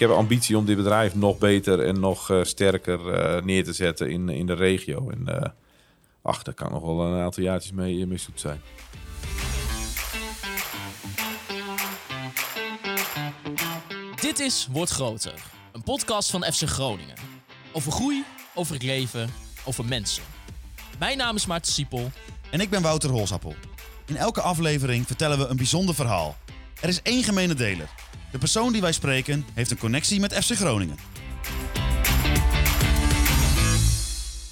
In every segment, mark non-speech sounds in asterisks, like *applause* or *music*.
heb ambitie om dit bedrijf nog beter en nog sterker neer te zetten in, in de regio. En ach, daar kan nog wel een aantal jaartjes mee, mee zoet zijn. Dit is Wordt Groter, een podcast van FC Groningen. Over groei, over het leven, over mensen. Mijn naam is Maarten Siepel. En ik ben Wouter Holsappel. In elke aflevering vertellen we een bijzonder verhaal. Er is één gemene deler. De persoon die wij spreken heeft een connectie met FC Groningen.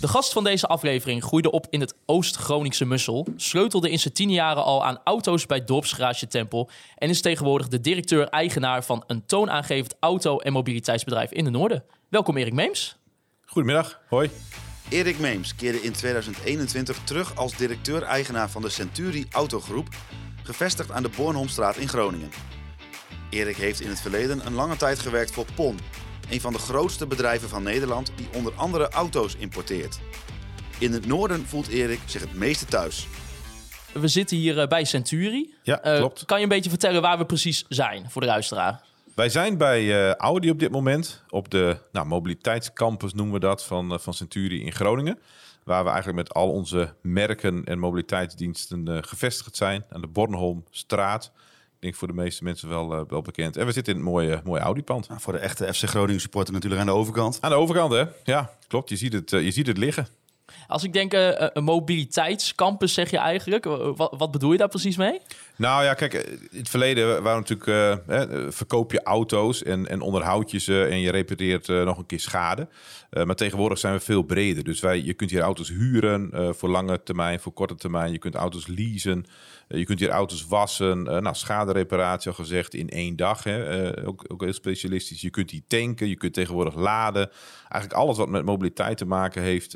De gast van deze aflevering groeide op in het Oost-Groningse Mussel, sleutelde in zijn tien jaren al aan auto's bij Dorpsgarage Tempel en is tegenwoordig de directeur-eigenaar van een toonaangevend auto- en mobiliteitsbedrijf in de Noorden. Welkom Erik Meems. Goedemiddag, hoi. Erik Meems keerde in 2021 terug als directeur-eigenaar van de Centuri Autogroep, gevestigd aan de Bornholmstraat in Groningen. Erik heeft in het verleden een lange tijd gewerkt voor PON, een van de grootste bedrijven van Nederland die onder andere auto's importeert. In het noorden voelt Erik zich het meeste thuis. We zitten hier eh, bij Centuri. Ja, uh, klopt. Kan je een beetje vertellen waar we precies zijn voor de luisteraar? Wij zijn bij uh, Audi op dit moment, op de nou, mobiliteitscampus noemen we dat, van, van Centuri in Groningen. Waar we eigenlijk met al onze merken en mobiliteitsdiensten gevestigd zijn aan de Bornholmstraat denk voor de meeste mensen wel, uh, wel bekend. En we zitten in het mooie, mooie Audi-pand. Nou, voor de echte FC Groningen supporter natuurlijk aan de overkant. Aan de overkant, hè? Ja, klopt. Je ziet het, uh, je ziet het liggen. Als ik denk uh, een mobiliteitscampus, zeg je eigenlijk. Wat, wat, bedoel je daar precies mee? Nou ja, kijk, in het verleden waren natuurlijk uh, verkoop je auto's en, en onderhoud je ze en je repareert nog een keer schade. maar tegenwoordig zijn we veel breder. Dus wij, je kunt hier auto's huren voor lange termijn, voor korte termijn. Je kunt auto's leasen. je kunt hier auto's wassen. nou, schadereparatie al gezegd in één dag. Hè. ook, ook heel specialistisch. Je kunt die tanken. Je kunt tegenwoordig laden. Eigenlijk alles wat met mobiliteit te maken heeft,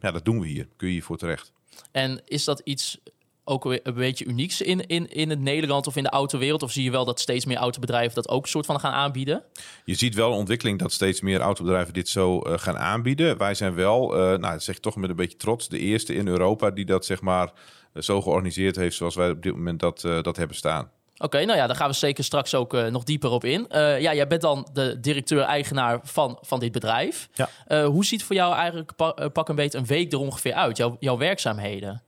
ja, dat doen we hier. Kun je hiervoor terecht. En is dat iets ook een beetje unieks in, in, in het Nederland of in de autowereld? Of zie je wel dat steeds meer autobedrijven dat ook soort van gaan aanbieden? Je ziet wel een ontwikkeling dat steeds meer autobedrijven dit zo uh, gaan aanbieden. Wij zijn wel, uh, nou, zeg toch met een beetje trots, de eerste in Europa die dat zeg maar uh, zo georganiseerd heeft zoals wij op dit moment dat, dat hebben staan. Oké, nou ja, daar gaan we zeker straks ook uh, nog dieper op in. Uh, ja, jij bent dan de directeur-eigenaar van, van dit bedrijf. Ja. Uh, hoe ziet voor jou eigenlijk pa pak een beetje een week er ongeveer uit, jouw, jouw werkzaamheden?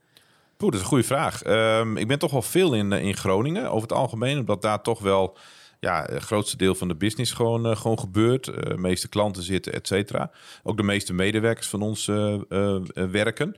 Poeh, dat is een goede vraag. Um, ik ben toch wel veel in, in Groningen over het algemeen, omdat daar toch wel ja, het grootste deel van de business gewoon, uh, gewoon gebeurt. Uh, de meeste klanten zitten, et cetera. Ook de meeste medewerkers van ons werken.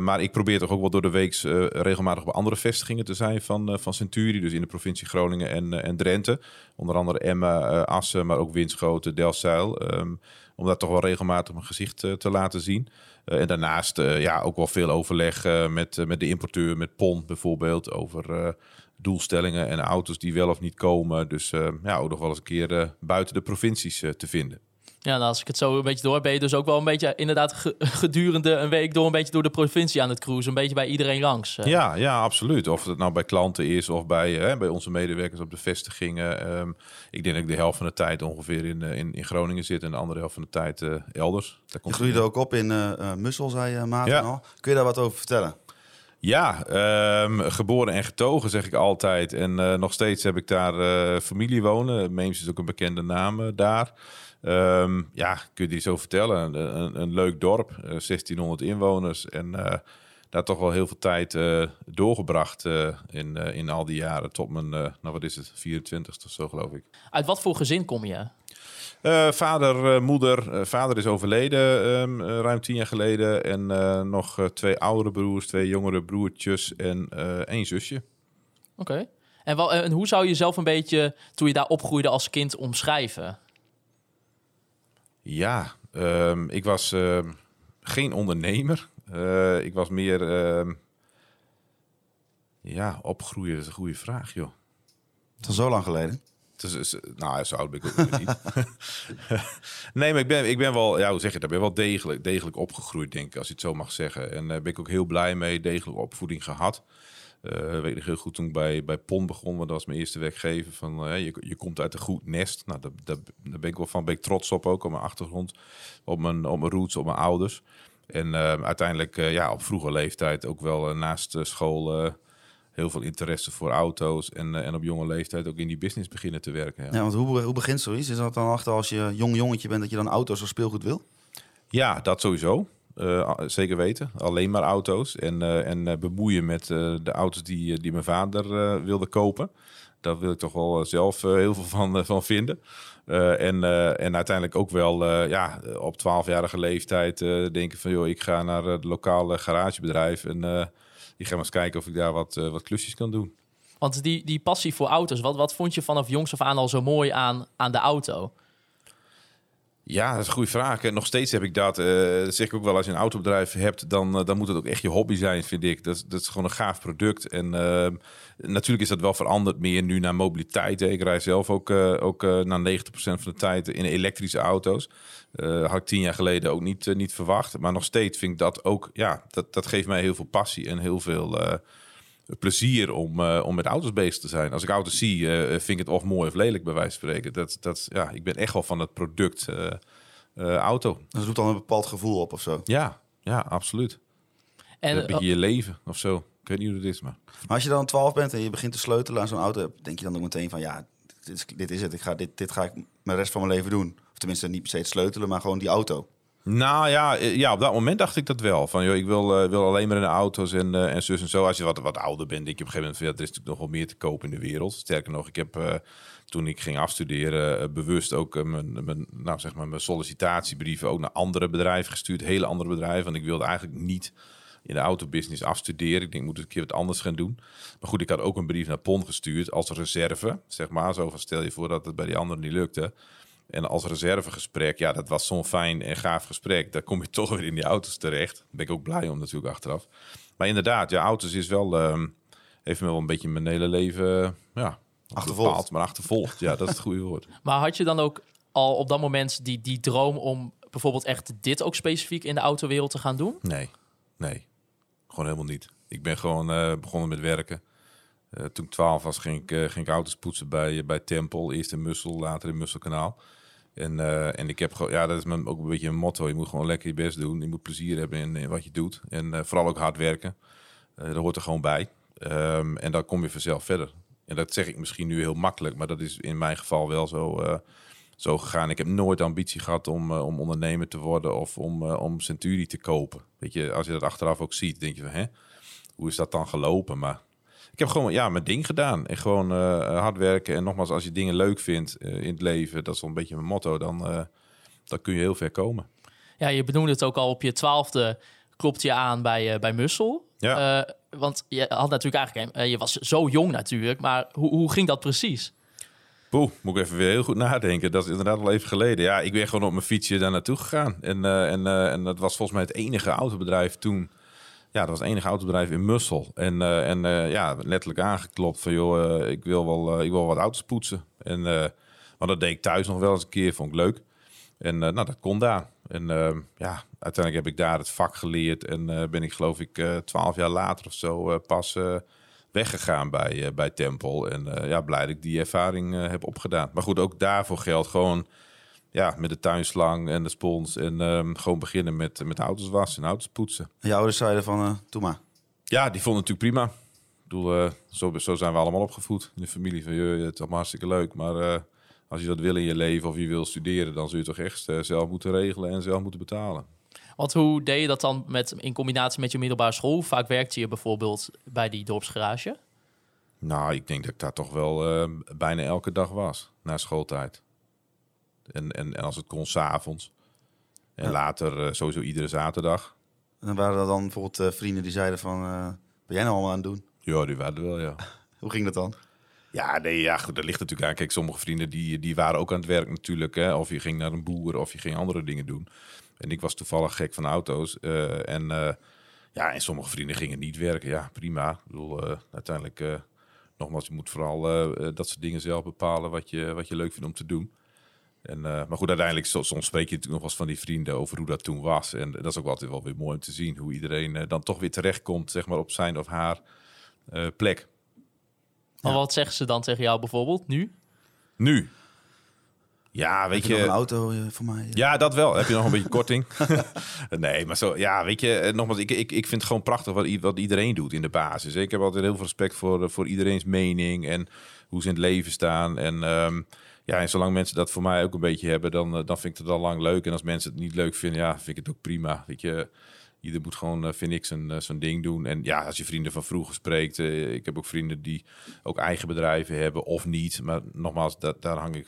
maar ik probeer toch ook wel door de week regelmatig bij andere vestigingen te zijn van, van Centuri. Dus in de provincie Groningen en, en Drenthe. Onder andere Emmen, Assen, maar ook Winschoten, Delfzijl. Um, om daar toch wel regelmatig mijn gezicht te laten zien. en daarnaast ja, ook wel veel overleg met, met de importeur, met PON bijvoorbeeld, over doelstellingen en auto's die wel of niet komen. Dus ja, ook nog wel eens een keer buiten de provincies te vinden. Ja, nou, als ik het zo een beetje door ben je dus ook wel een beetje inderdaad gedurende een week door een beetje door de provincie aan het cruisen. Een beetje bij iedereen langs. Ja, ja, absoluut. Of het nou bij klanten is of bij, bij onze medewerkers op de vestigingen. Um, ik denk dat ik de helft van de tijd ongeveer in, in, in Groningen zit en de andere helft van de tijd elders. Daar komt je groeide ook op in Mussel, zei je Maarten ja. al. Kun je daar wat over vertellen? Ja, um, geboren en getogen zeg ik altijd. En uh, nog steeds heb ik daar uh, familie wonen. Meems is ook een bekende naam uh, daar. Um, ja, kun je die zo vertellen? Een, een leuk dorp, 1600 inwoners. En daar toch wel heel veel tijd doorgebracht in, in al die jaren. Tot mijn, nou wat is het, 24 of zo geloof ik. Uit wat voor gezin kom je? Vader, moeder. Vader is overleden um, ruim tien jaar geleden. En nog twee oudere broers, twee jongere broertjes en één zusje. Oké. Okay. En, en, hoe zou je jezelf een beetje, toen je daar opgroeide als kind, omschrijven? Ja, um, ik was ehm, geen ondernemer. ik was meer... ja, opgroeien is een goede vraag, joh. Het is zo lang geleden. Dus, nou, zo oud ben ik ook niet. *laughs* nee, maar ik ben, ik ben wel, ja, hoe zeg je dat? ben wel degelijk, degelijk opgegroeid, denk ik, als je het zo mag zeggen. En daar uh, ben ik ook heel blij mee, degelijke opvoeding gehad. Uh, weet ik heel goed toen ik bij, bij PON begon, want dat was mijn eerste werkgever. Van, uh, je, je komt uit een goed nest. Nou, daar, daar, daar ben ik wel van ben ik trots op, ook op mijn achtergrond, op mijn, op mijn roots, op mijn ouders. En uh, uiteindelijk, ja, op vroege leeftijd ook wel naast school heel veel interesse voor auto's. En, en op jonge leeftijd ook in die business beginnen te werken. Ja, ja want hoe, hoe begint zoiets? Is dat dan achter als je jong jongetje bent dat je dan auto's of speelgoed wil? ja dat sowieso. Zeker weten. Alleen maar auto's. En, en bemoeien met de auto's die, die mijn vader wilde kopen. Daar wil ik toch wel zelf heel veel van, van vinden. En, en uiteindelijk ook wel ja, op 12-jarige leeftijd denken van... joh, ik ga naar het lokale garagebedrijf en ik ga maar eens kijken of ik daar wat, wat klusjes kan doen. Want die, die passie voor auto's, wat, wat vond je vanaf jongs af aan al zo mooi aan, aan de auto? Ja, dat is een goede vraag. En nog steeds heb ik dat. Uh, zeg ik ook wel, als je een autobedrijf hebt, dan, uh, dan moet het ook echt je hobby zijn, vind ik. Dat, dat is gewoon een gaaf product. En uh, natuurlijk is dat wel veranderd meer nu naar mobiliteit. Ik rij zelf ook, ook na 90% van de tijd in elektrische auto's. had ik tien jaar geleden ook niet, niet verwacht. Maar nog steeds vind ik dat ook, ja, dat, dat geeft mij heel veel passie en heel veel plezier om, uh, om met auto's bezig te zijn. Als ik auto's zie, uh, vind ik het of mooi of lelijk, bij wijze van spreken. Dat, dat, ja, ik ben echt wel van het product uh, auto. Dat doet dan een bepaald gevoel op of zo? Ja, ja absoluut. En heb je je leven of zo. Ik weet niet hoe het is, maar... maar als je dan 12 bent en je begint te sleutelen aan zo'n auto... denk je dan ook meteen van, ja, dit is, dit is het. Ik ga, dit, dit ga ik mijn rest van mijn leven doen. Of tenminste, niet per se het sleutelen, maar gewoon die auto. Nou ja, eh, ja, op dat moment dacht ik dat wel. Van joh, ik wil, uh, wil alleen maar in de auto's en, uh, en zus en zo. Als je wat, wat ouder bent, denk je op een gegeven moment... Ja, er is natuurlijk nog wel meer te kopen in de wereld. Sterker nog, ik heb toen ik ging afstuderen... bewust ook mijn, mijn, nou, zeg maar mijn sollicitatiebrieven ook naar andere bedrijven gestuurd. Hele andere bedrijven. Want ik wilde eigenlijk niet in de autobusiness afstuderen. Ik denk, ik moet een keer wat anders gaan doen. Maar goed, ik had ook een brief naar PON gestuurd als reserve. Zeg maar, zo van stel je voor dat het bij die anderen niet lukte... En als reservegesprek, ja, dat was zo'n fijn en gaaf gesprek. Daar kom je *laughs* toch weer in die auto's terecht. Daar ben ik ook blij om natuurlijk achteraf. Maar inderdaad, ja, auto's is wel, uh, heeft me wel een beetje mijn hele leven, ja, achtervolgd. maar achtervolgd. Ja, dat is het goede woord. *laughs* maar had je dan ook al op dat moment die, die droom om bijvoorbeeld echt dit ook specifiek in de autowereld te gaan doen? Nee, nee. Gewoon helemaal niet. Ik ben gewoon uh, begonnen met werken. Uh, toen ik 12 was, ging ik, uh, ging ik auto's poetsen bij, bij Tempel. Eerst in Mussel, later in Musselkanaal. En, uh, en ik heb ja, dat is mijn, ook een beetje een motto. Je moet gewoon lekker je best doen. Je moet plezier hebben in, wat je doet. En uh, vooral ook hard werken. Uh, dat hoort er gewoon bij. Um, en dan kom je vanzelf verder. En dat zeg ik misschien nu heel makkelijk, maar dat is in mijn geval wel zo, zo gegaan. Ik heb nooit ambitie gehad om, om ondernemer te worden of om, om Century te kopen. Weet je, als je dat achteraf ook ziet, denk je van, hè, hoe is dat dan gelopen? Maar ik heb gewoon ja, mijn ding gedaan. En gewoon uh, hard werken. En nogmaals, als je dingen leuk vindt uh, in het leven, dat is wel een beetje mijn motto, dan, uh, dan kun je heel ver komen. Ja, je benoemde het ook al op je twaalfde, klopt je aan bij, bij Mussel. Ja. want je had natuurlijk eigenlijk, je was zo jong natuurlijk, maar hoe, hoe ging dat precies? Poeh, moet ik even weer heel goed nadenken. Dat is inderdaad al even geleden. Ja, ik ben gewoon op mijn fietsje daar naartoe gegaan. En, en, en dat was volgens mij het enige autobedrijf toen ja, dat was het enige autobedrijf in Mussel. En, uh, en uh, ja, letterlijk aangeklopt van, joh, uh, ik, wil wel, ik wil wat auto's poetsen. En, maar dat deed ik thuis nog wel eens een keer, vond ik leuk. En nou, dat kon daar. En ja, uiteindelijk heb ik daar het vak geleerd. En ben ik geloof ik twaalf jaar later of zo pas weggegaan bij, bij Tempel. En ja, blij dat ik die ervaring heb opgedaan. Maar goed, ook daarvoor geldt gewoon ja, met de tuinslang en de spons. En um, gewoon beginnen met, met auto's wassen en auto's poetsen. En je ouders zeiden van, uh, doe maar. Ja, die vonden het natuurlijk prima. Ik bedoel, uh, zo, zo zijn we allemaal opgevoed in de familie. Van, je, het is allemaal hartstikke leuk, maar uh, als je dat wil in je leven of je wil studeren... dan zul je toch echt zelf moeten regelen en zelf moeten betalen. Want hoe deed je dat dan met, in combinatie met je middelbare school? Vaak werkte je bijvoorbeeld bij die dorpsgarage? Nou, ik denk dat ik daar toch wel bijna elke dag was, na schooltijd. En, en, en als het kon, s'avonds. En ja. later uh, sowieso iedere zaterdag. En dan waren er dan bijvoorbeeld uh, vrienden die zeiden van... Uh, ben jij nou allemaal aan het doen? Ja, die waren er wel, ja. *laughs* Hoe ging dat dan? Ja, nee, ja, goed, dat ligt natuurlijk aan. Kijk, sommige vrienden die, die waren ook aan het werk natuurlijk. Hè? Of je ging naar een boer of je ging andere dingen doen. En ik was toevallig gek van auto's. en, ja, en sommige vrienden gingen niet werken. Ja, prima. Ik bedoel, uiteindelijk, nogmaals, je moet vooral dat soort dingen zelf bepalen... wat je, wat je leuk vindt om te doen. En, uh, maar goed, uiteindelijk, soms spreek je natuurlijk nog eens van die vrienden over hoe dat toen was. En dat is ook altijd wel weer mooi om te zien hoe iedereen uh, dan toch weer terechtkomt, zeg maar, op zijn of haar uh, plek. Maar ja. wat zeggen ze dan tegen jou bijvoorbeeld nu? Nu? Ja, weet Heb je een auto eh, voor mij? Ja, dat wel. Heb je nog een *laughs* beetje korting? *laughs* nee, maar zo, ja, weet je, eh, nogmaals, ik, ik, ik vind het gewoon prachtig wat, wat iedereen doet in de basis. Ik heb altijd heel veel respect voor, eh, voor iedereen's mening en hoe ze in het leven staan. En ehm, ja, en zolang mensen dat voor mij ook een beetje hebben, dan, eh, dan vind ik het al lang leuk. En als mensen het niet leuk vinden, ja, vind ik het ook prima. Weet je, ieder moet gewoon, eh, vind ik, zijn, eh, zijn ding doen. En ja, als je vrienden van vroeger spreekt, ik heb ook vrienden die ook eigen bedrijven hebben of niet. Maar nogmaals, dat, daar hang ik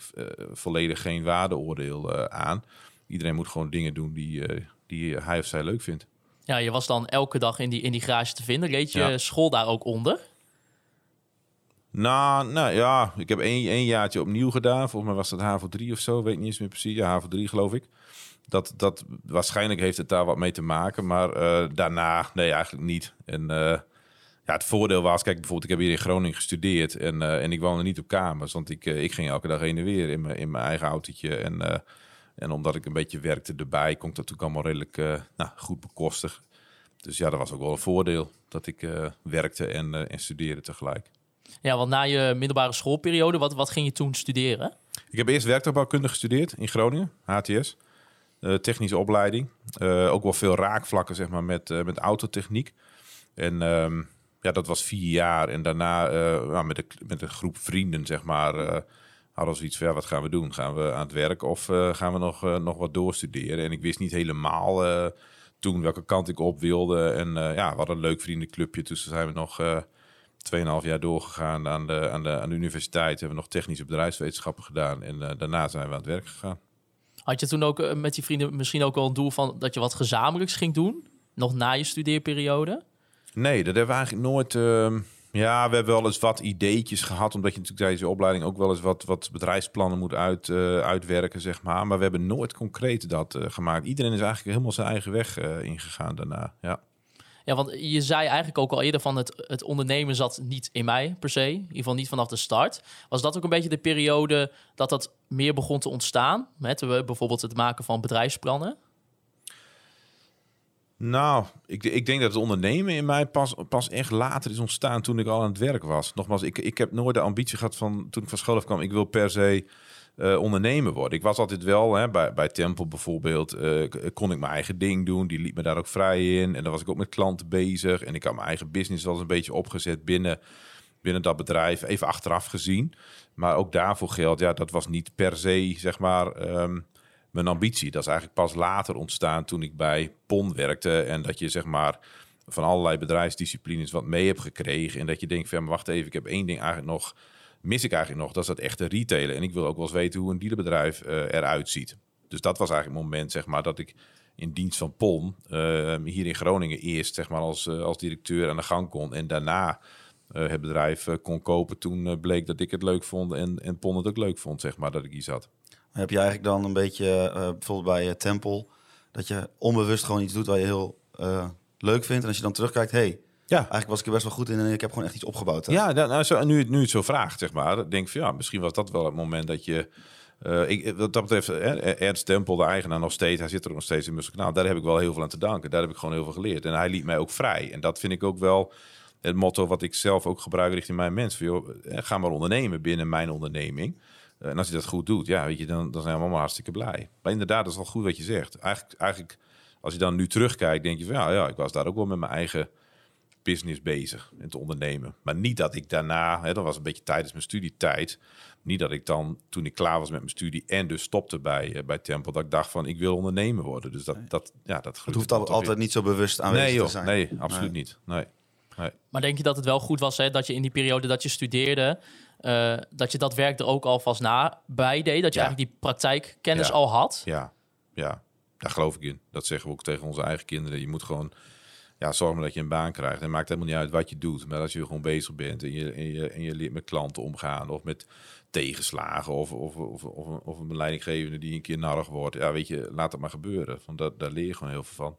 volledig geen waardeoordeel aan. Iedereen moet gewoon dingen doen die, die hij of zij leuk vindt. Ja, je was dan elke dag in die, in die garage te vinden. Reed je Ja. school daar ook onder? Nou, nou ja, ik heb één, één jaartje opnieuw gedaan. Volgens mij was dat HAVO 3 of zo, weet niet eens meer precies. Ja, HAVO 3 geloof ik. Dat, dat, waarschijnlijk heeft het daar wat mee te maken, maar eh, daarna, nee, eigenlijk niet. En eh, ja, het voordeel was, kijk, bijvoorbeeld, ik heb hier in Groningen gestudeerd en, eh, en ik woonde niet op kamers, want ik, ik ging elke dag heen en weer in mijn, in mijn eigen autootje. En, en omdat ik een beetje werkte erbij, kon ik dat natuurlijk allemaal redelijk nou, goed bekostigen. Dus ja, dat was ook wel een voordeel dat ik werkte en, en studeerde tegelijk. Ja, want na je middelbare schoolperiode, wat, wat ging je toen studeren? Ik heb eerst werktuigbouwkunde gestudeerd in Groningen, HTS. Eh, technische opleiding. Eh, ook wel veel raakvlakken zeg maar, met, eh, met autotechniek. En ehm, ja, dat was vier jaar. En daarna nou, met, een, met een groep vrienden zeg maar, hadden we zoiets van... Wat gaan we doen? Gaan we aan het werk of gaan we nog, nog wat doorstuderen? En ik wist niet helemaal toen welke kant ik op wilde. En ja, we hadden een leuk vriendenclubje. Dus zijn we nog... eh 2,5 jaar doorgegaan aan de, aan, de, aan de universiteit. Hebben we nog technische bedrijfswetenschappen gedaan. En eh, daarna zijn we aan het werk gegaan. Had je toen ook eh, met die vrienden misschien ook wel een doel van dat je wat gezamenlijks ging doen? Nog na je studeerperiode? Nee, dat hebben we eigenlijk nooit. ehm, ja, we hebben wel eens wat ideetjes gehad. Omdat je natuurlijk tijdens je opleiding ook wel eens wat, wat bedrijfsplannen moet uit, eh, uitwerken, zeg maar. Maar we hebben nooit concreet dat gemaakt. Iedereen is eigenlijk helemaal zijn eigen weg ingegaan daarna. Ja. Ja, want je zei eigenlijk ook al eerder van het, het ondernemen zat niet in mij per se. In ieder geval niet vanaf de start. Was dat ook een beetje de periode dat dat meer begon te ontstaan? Met bijvoorbeeld het maken van bedrijfsplannen? Nou, ik, ik denk dat het ondernemen in mij pas, pas echt later is ontstaan toen ik al aan het werk was. Nogmaals, ik, ik heb nooit de ambitie gehad van toen ik van school af kwam, ik wil per se eh, ondernemer worden. Ik was altijd wel, hè, bij, bij Tempel bijvoorbeeld, eh, kon ik mijn eigen ding doen. Die liet me daar ook vrij in. En dan was ik ook met klanten bezig. En ik had mijn eigen business wel eens een beetje opgezet binnen, binnen dat bedrijf, even achteraf gezien. Maar ook daarvoor geldt, ja, dat was niet per se, zeg maar... ehm, mijn ambitie. Dat is eigenlijk pas later ontstaan toen ik bij PON werkte. En dat je zeg maar van allerlei bedrijfsdisciplines wat mee hebt gekregen. En dat je denkt van, wacht even, ik heb één ding eigenlijk nog, mis ik eigenlijk nog. Dat is dat echte retailen. En ik wil ook wel eens weten hoe een dealerbedrijf eh, eruit ziet. Dus dat was eigenlijk het moment zeg maar dat ik in dienst van PON eh, hier in Groningen eerst zeg maar als, eh, als directeur aan de gang kon. En daarna eh, het bedrijf kon kopen. Toen bleek dat ik het leuk vond en, en PON het ook leuk vond, zeg maar, dat ik iets had. Heb je eigenlijk dan een beetje, bijvoorbeeld bij Tempel, dat je onbewust gewoon iets doet waar je heel leuk vindt. En als je dan terugkijkt, hey, Ja, eigenlijk was ik er best wel goed in en ik heb gewoon echt iets opgebouwd. hè? Ja, nou, nou, zo, nu, nu het zo vraagt, zeg maar, denk ik van ja, misschien was dat wel het moment dat je. eh, ik, wat dat betreft, eh, Ernst Tempel, de eigenaar nog steeds, hij zit er nog steeds in Musselkanaal. Daar heb ik wel heel veel aan te danken. Daar heb ik gewoon heel veel geleerd. En hij liet mij ook vrij. En dat vind ik ook wel het motto wat ik zelf ook gebruik richting mijn mensen. Joh, eh, ga maar ondernemen binnen mijn onderneming. Eh, En als je dat goed doet, ja, weet je, dan, dan zijn we allemaal hartstikke blij. Maar inderdaad, dat is wel goed wat je zegt. Eigenlijk, eigenlijk als je dan nu terugkijkt, denk je van ja, ja, ik was daar ook wel met mijn eigen business bezig en te ondernemen. Maar niet dat ik daarna, hè, dat was een beetje tijdens mijn studietijd, niet dat ik dan toen ik klaar was met mijn studie en dus stopte bij, eh, bij Tempel, dat ik dacht van ik wil ondernemer worden. Dus dat, dat ja, dat Het hoeft al, altijd niet zo bewust aanwezig Nee, joh, te zijn. nee, absoluut niet. Nee. nee. Maar denk je dat het wel goed was hè, dat je in die periode dat je studeerde, eh, dat je dat werk er ook alvast na bij deed? Dat je Ja. eigenlijk die praktijkkennis Ja. al had? Ja, ja, daar geloof ik in. Dat zeggen we ook tegen onze eigen kinderen. Je moet gewoon ja, zorgen dat je een baan krijgt. En maakt helemaal niet uit wat je doet. Maar als je gewoon bezig bent en je, en je, en je leert met klanten omgaan... of met tegenslagen of, of, of, of, of een leidinggevende die een keer narig wordt... ja, weet je, laat het maar gebeuren. Want dat, daar leer je gewoon heel veel van.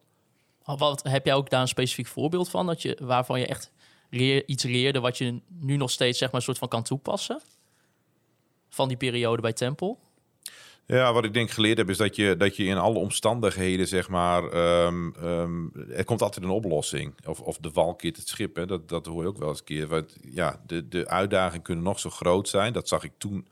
Wat, heb jij ook daar een specifiek voorbeeld van, dat je, waarvan je echt leer, iets leerde wat je nu nog steeds zeg maar, een soort van kan toepassen? Van die periode bij Tempel? Ja, wat ik denk geleerd heb, is dat je, dat je in alle omstandigheden, zeg maar, ehm, er komt altijd een oplossing. Of, of de wal keert het schip, hè. Dat, dat hoor je ook wel eens een keer. Want ja, de, de uitdagingen kunnen nog zo groot zijn. Dat zag ik toen,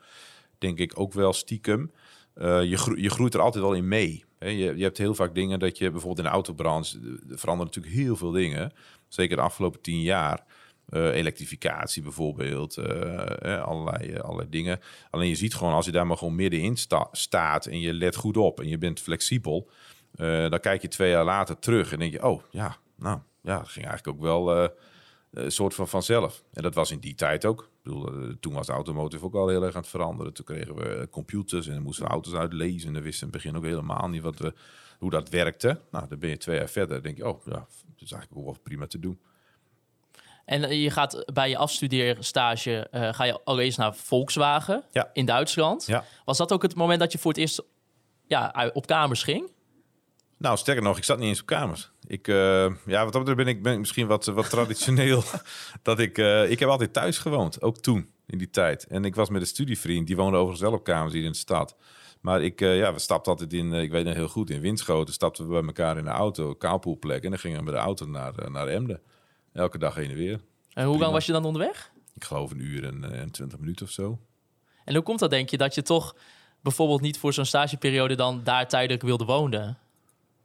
denk ik, ook wel stiekem. eh, je, je groeit er altijd wel in mee. Hè? Je, je hebt heel vaak dingen dat je bijvoorbeeld in de autobranche... er veranderen natuurlijk heel veel dingen. Zeker de afgelopen tien jaar. Eh, elektrificatie bijvoorbeeld. eh, eh, allerlei, allerlei dingen. Alleen je ziet gewoon, als je daar maar gewoon middenin sta- staat... en je let goed op en je bent flexibel... dan kijk je twee jaar later terug en denk je... oh, ja, nou, ja, dat ging eigenlijk ook wel... een soort van vanzelf. En dat was in die tijd ook. Ik bedoel, toen was de automotive ook al heel erg aan het veranderen. Toen kregen we computers en moesten we auto's uitlezen. En dan wisten we in het begin ook helemaal niet wat we, hoe dat werkte. Nou, dan ben je twee jaar verder. Dan denk je, oh ja, dat is eigenlijk ook wel prima te doen. En eh, je gaat bij je afstudeerstage eh, ga je allereerst naar Volkswagen Ja. in Duitsland. Ja. Was dat ook het moment dat je voor het eerst ja, op kamers ging? Nou, sterker nog, ik zat niet eens op kamers. Ik, eh, ja, wat dat betreft ben ik, ben ik misschien wat, wat traditioneel. *laughs* dat ik, ik heb altijd thuis gewoond, ook toen, in die tijd. En ik was met een studievriend, die woonde overigens wel op kamers hier in de stad. Maar ik, eh, ja, we stapten altijd in, ik weet nog heel goed, in Winschoten stapten we bij elkaar in de auto, kaalpoelplek. En dan gingen we met de auto naar, naar Emden. Elke dag heen en weer. En hoe lang was je dan onderweg? Ik geloof een uur en, eh, en 20 minuten of zo. En hoe komt dat, denk je, dat je toch bijvoorbeeld niet voor zo'n stageperiode dan daar tijdelijk wilde wonen?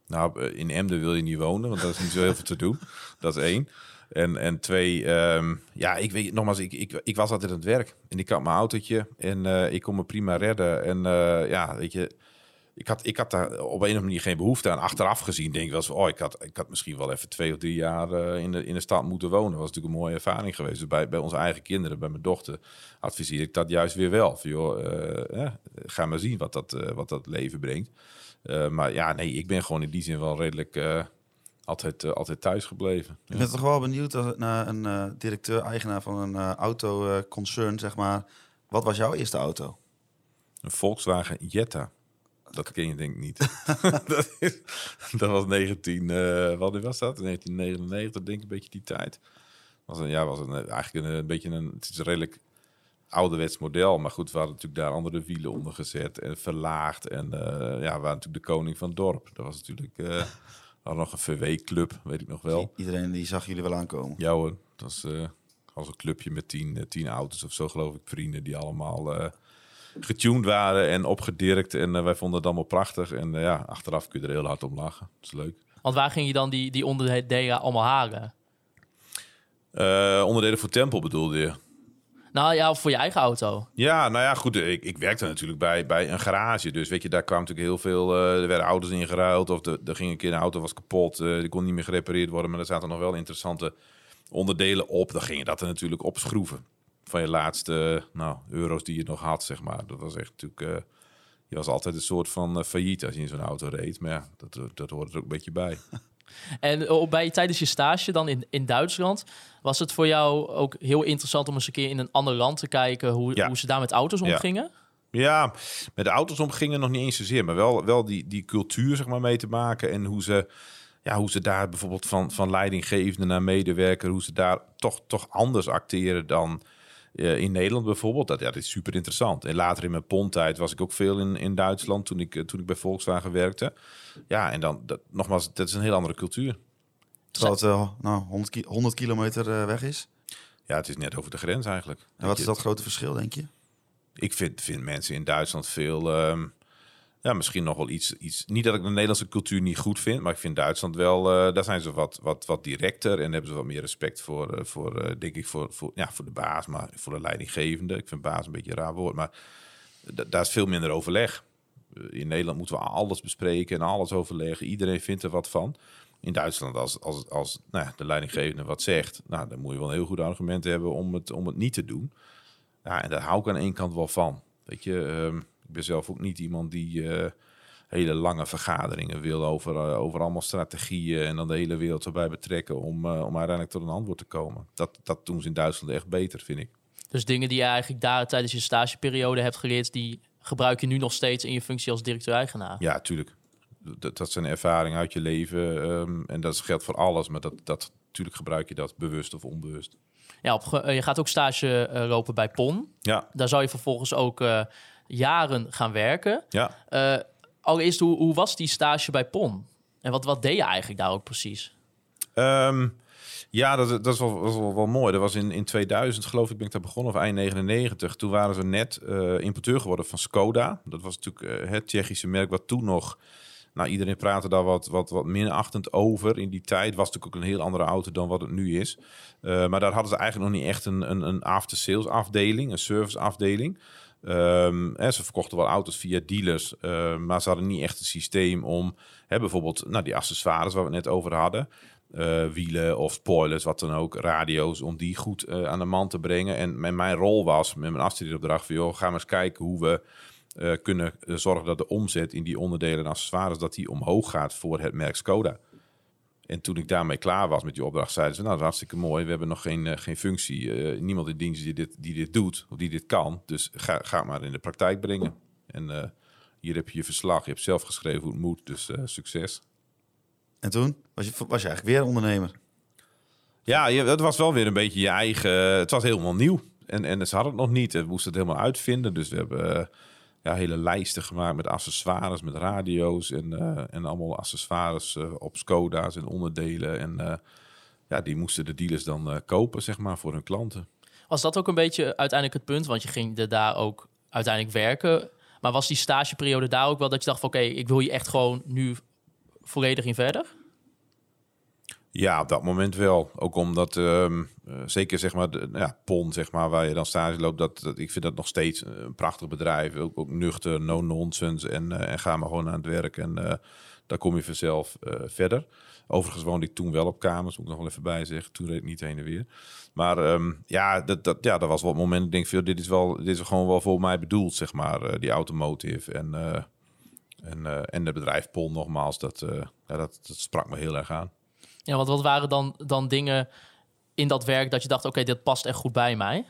Nou, eh, in Emden wil je niet wonen, want daar is niet zo heel veel te doen. *laughs* Dat is één. En, en twee, ehm, ja, ik weet nogmaals, ik, ik, ik was altijd aan het werk. En ik had mijn autootje en eh, ik kon me prima redden. En ja, weet je, ik had, ik had daar op een of andere manier geen behoefte aan. Achteraf gezien denk ik wel eens, oh, ik had, ik had misschien wel even twee of drie jaar eh, in, de, in de stad moeten wonen. Dat was natuurlijk een mooie ervaring geweest. Dus bij, bij onze eigen kinderen, bij mijn dochter, adviseer ik dat juist weer wel. Van, joh, eh, eh, ga maar zien wat dat, wat dat leven brengt. Maar ja, nee, ik ben gewoon in die zin wel redelijk altijd, altijd thuis gebleven. Ik ben toch wel benieuwd naar een directeur-eigenaar van een autoconcern, zeg maar. Wat was jouw eerste auto? Een Volkswagen Jetta. Dat ken je denk ik niet. *laughs* *laughs* dat, is, dat was 19, eh wat was dat? 1999, denk ik, een beetje die tijd. Was een, ja, was een, eh, eigenlijk een, een beetje een, het is een redelijk ouderwets model. Maar goed, we hadden natuurlijk daar andere wielen onder gezet en verlaagd. En eh, ja, we waren natuurlijk de koning van het dorp. Dat was natuurlijk, *laughs* we hadden nog een VW-club, weet ik nog wel. Iedereen die zag jullie wel aankomen. Ja hoor, dat was, was een clubje met tien, tien auto's of zo, geloof ik. Vrienden die allemaal getuned waren en opgedirkt. En eh, wij vonden het allemaal prachtig. En eh, ja, achteraf kun je er heel hard om lachen. Dat is leuk. Want waar ging je dan die, die onderdelen allemaal halen? Eh, onderdelen voor Tempel bedoelde je? Nou ja, of voor je eigen auto. Ja, nou ja, goed. Ik, ik werkte natuurlijk bij, bij een garage. Dus weet je, daar kwam natuurlijk heel veel... er werden auto's ingeruild of de- er ging een keer een auto was kapot. die kon niet meer gerepareerd worden. Maar er zaten nog wel interessante onderdelen op. Dan ging je dat er natuurlijk opschroeven. Van je laatste nou, euro's die je nog had, zeg maar. Dat was echt natuurlijk... eh, je was altijd een soort van eh, failliet als je in zo'n auto reed. Maar ja, dat, dat hoort er ook een beetje bij. *laughs* En eh, bij, tijdens je stage dan in, in Duitsland, was het voor jou ook heel interessant om eens een keer in een ander land te kijken hoe, Ja. hoe ze daar met auto's Ja. omgingen? Ja, met de auto's omgingen nog niet eens zozeer, maar wel, wel die, die cultuur zeg maar, mee te maken. En hoe ze, ja, hoe ze daar bijvoorbeeld van, van leidinggevende naar medewerker, hoe ze daar toch, toch anders acteren dan eh, in Nederland bijvoorbeeld. Dat, ja, dat is super interessant. En later in mijn pondtijd was ik ook veel in, in Duitsland toen ik, eh, toen ik bij Volkswagen werkte. Ja, en dan, dat, nogmaals, dat is een heel andere cultuur. Terwijl het eh, nou, 100, ki- 100 kilometer weg is. Ja, het is net over de grens eigenlijk. En wat is dat grote verschil, denk je? ik vind, vind mensen in Duitsland veel. ehm, ja, misschien nog wel iets, iets. Niet dat ik de Nederlandse cultuur niet goed vind, maar ik vind Duitsland wel. eh, daar zijn ze wat, wat, wat directer en hebben ze wat meer respect voor, eh, voor eh, denk ik, voor, voor, ja, voor de baas, maar voor de leidinggevende. Ik vind baas een beetje een raar woord, maar da- daar is veel minder overleg. In Nederland moeten we alles bespreken en alles overleggen. Iedereen vindt er wat van. In Duitsland, als, als, als nou de leidinggevende wat zegt, nou, dan moet je wel een heel goed argument hebben om het, om het niet te doen. Ja, en daar hou ik aan één kant wel van. Weet je, ehm, ik ben zelf ook niet iemand die eh, hele lange vergaderingen wil over, eh, over allemaal strategieën en dan de hele wereld erbij betrekken om, eh, om uiteindelijk tot een antwoord te komen. Dat, dat doen ze in Duitsland echt beter, vind ik. Dus dingen die je eigenlijk daar tijdens je stageperiode hebt geleerd, die gebruik je nu nog steeds in je functie als directeur-eigenaar. Ja, tuurlijk. Dat, dat zijn ervaringen uit je leven ehm, en dat geldt voor alles, maar dat, dat, natuurlijk gebruik je dat bewust of onbewust. Ja, op, je gaat ook stage lopen bij PON. Ja, Daar zou je vervolgens ook jaren gaan werken. ja. Eh, allereerst, hoe, hoe was die stage bij PON? En wat, wat deed je eigenlijk daar ook precies? Ehm, Ja, dat, dat is wel, was wel, wel mooi. Dat was in, in 2000, geloof ik, ben ik daar begonnen, of eind 99. Toen waren ze net uh, importeur geworden van Skoda. Dat was natuurlijk uh, het Tsjechische merk wat toen nog... Nou, iedereen praatte daar wat, wat, wat minachtend over. In die tijd was het natuurlijk ook een heel andere auto dan wat het nu is. Uh, maar daar hadden ze eigenlijk nog niet echt een, een, een after-sales afdeling, een service afdeling. Hè, ze verkochten wel auto's via dealers, uh, maar ze hadden niet echt een systeem om hè, bijvoorbeeld nou, die accessoires waar we het net over hadden. Uh, wielen of spoilers, wat dan ook, radio's, om die goed uh, aan de man te brengen. En mijn rol was met mijn afstudeeropdracht van, joh, ga maar eens kijken hoe we uh, kunnen zorgen dat de omzet in die onderdelen en accessoires, dat die omhoog gaat voor het merk Skoda. En toen ik daarmee klaar was met die opdracht, zeiden ze, nou, dat is hartstikke mooi. We hebben nog geen, geen functie, niemand in dienst die dit, die dit doet, of die dit kan. Dus ga, ga maar in de praktijk brengen. En hier heb je je verslag, je hebt zelf geschreven hoe het moet, dus succes. En toen was je, was je eigenlijk weer ondernemer? Ja, je, het was wel weer een beetje je eigen. Het was helemaal nieuw. En, en ze hadden het nog niet. We moesten het helemaal uitvinden. Dus we hebben ja, hele lijsten gemaakt met accessoires, met radio's en, uh, en allemaal accessoires uh, op Skoda's en onderdelen. En ja, die moesten de dealers dan kopen, zeg maar, voor hun klanten. Was dat ook een beetje uiteindelijk het punt? Want je ging er daar ook uiteindelijk werken. Maar was die stageperiode daar ook wel dat je dacht van oké, ik wil je echt gewoon nu volledig in verder? Ja, op dat moment wel. Ook omdat, um, uh, zeker zeg maar, de, ja, PON, zeg maar, waar je dan stage loopt, dat, ik vind dat nog steeds een prachtig bedrijf. Ook, ook nuchter, no nonsense en, uh, en ga maar gewoon aan het werk en uh, daar kom je vanzelf verder. Overigens woonde ik toen wel op kamers, moet ik nog wel even bij zeggen. Toen reed ik niet heen en weer. Maar um, ja, dat, dat, ja, dat was wat moment. Ik denk, veel, dit is wel, dit is gewoon wel voor mij bedoeld, zeg maar, die automotive en... En, en het bedrijf Pol nogmaals, dat, ja, dat, dat sprak me heel erg aan. Ja, want wat waren dan, dan dingen in dat werk dat je dacht, oké, dit past echt goed bij mij?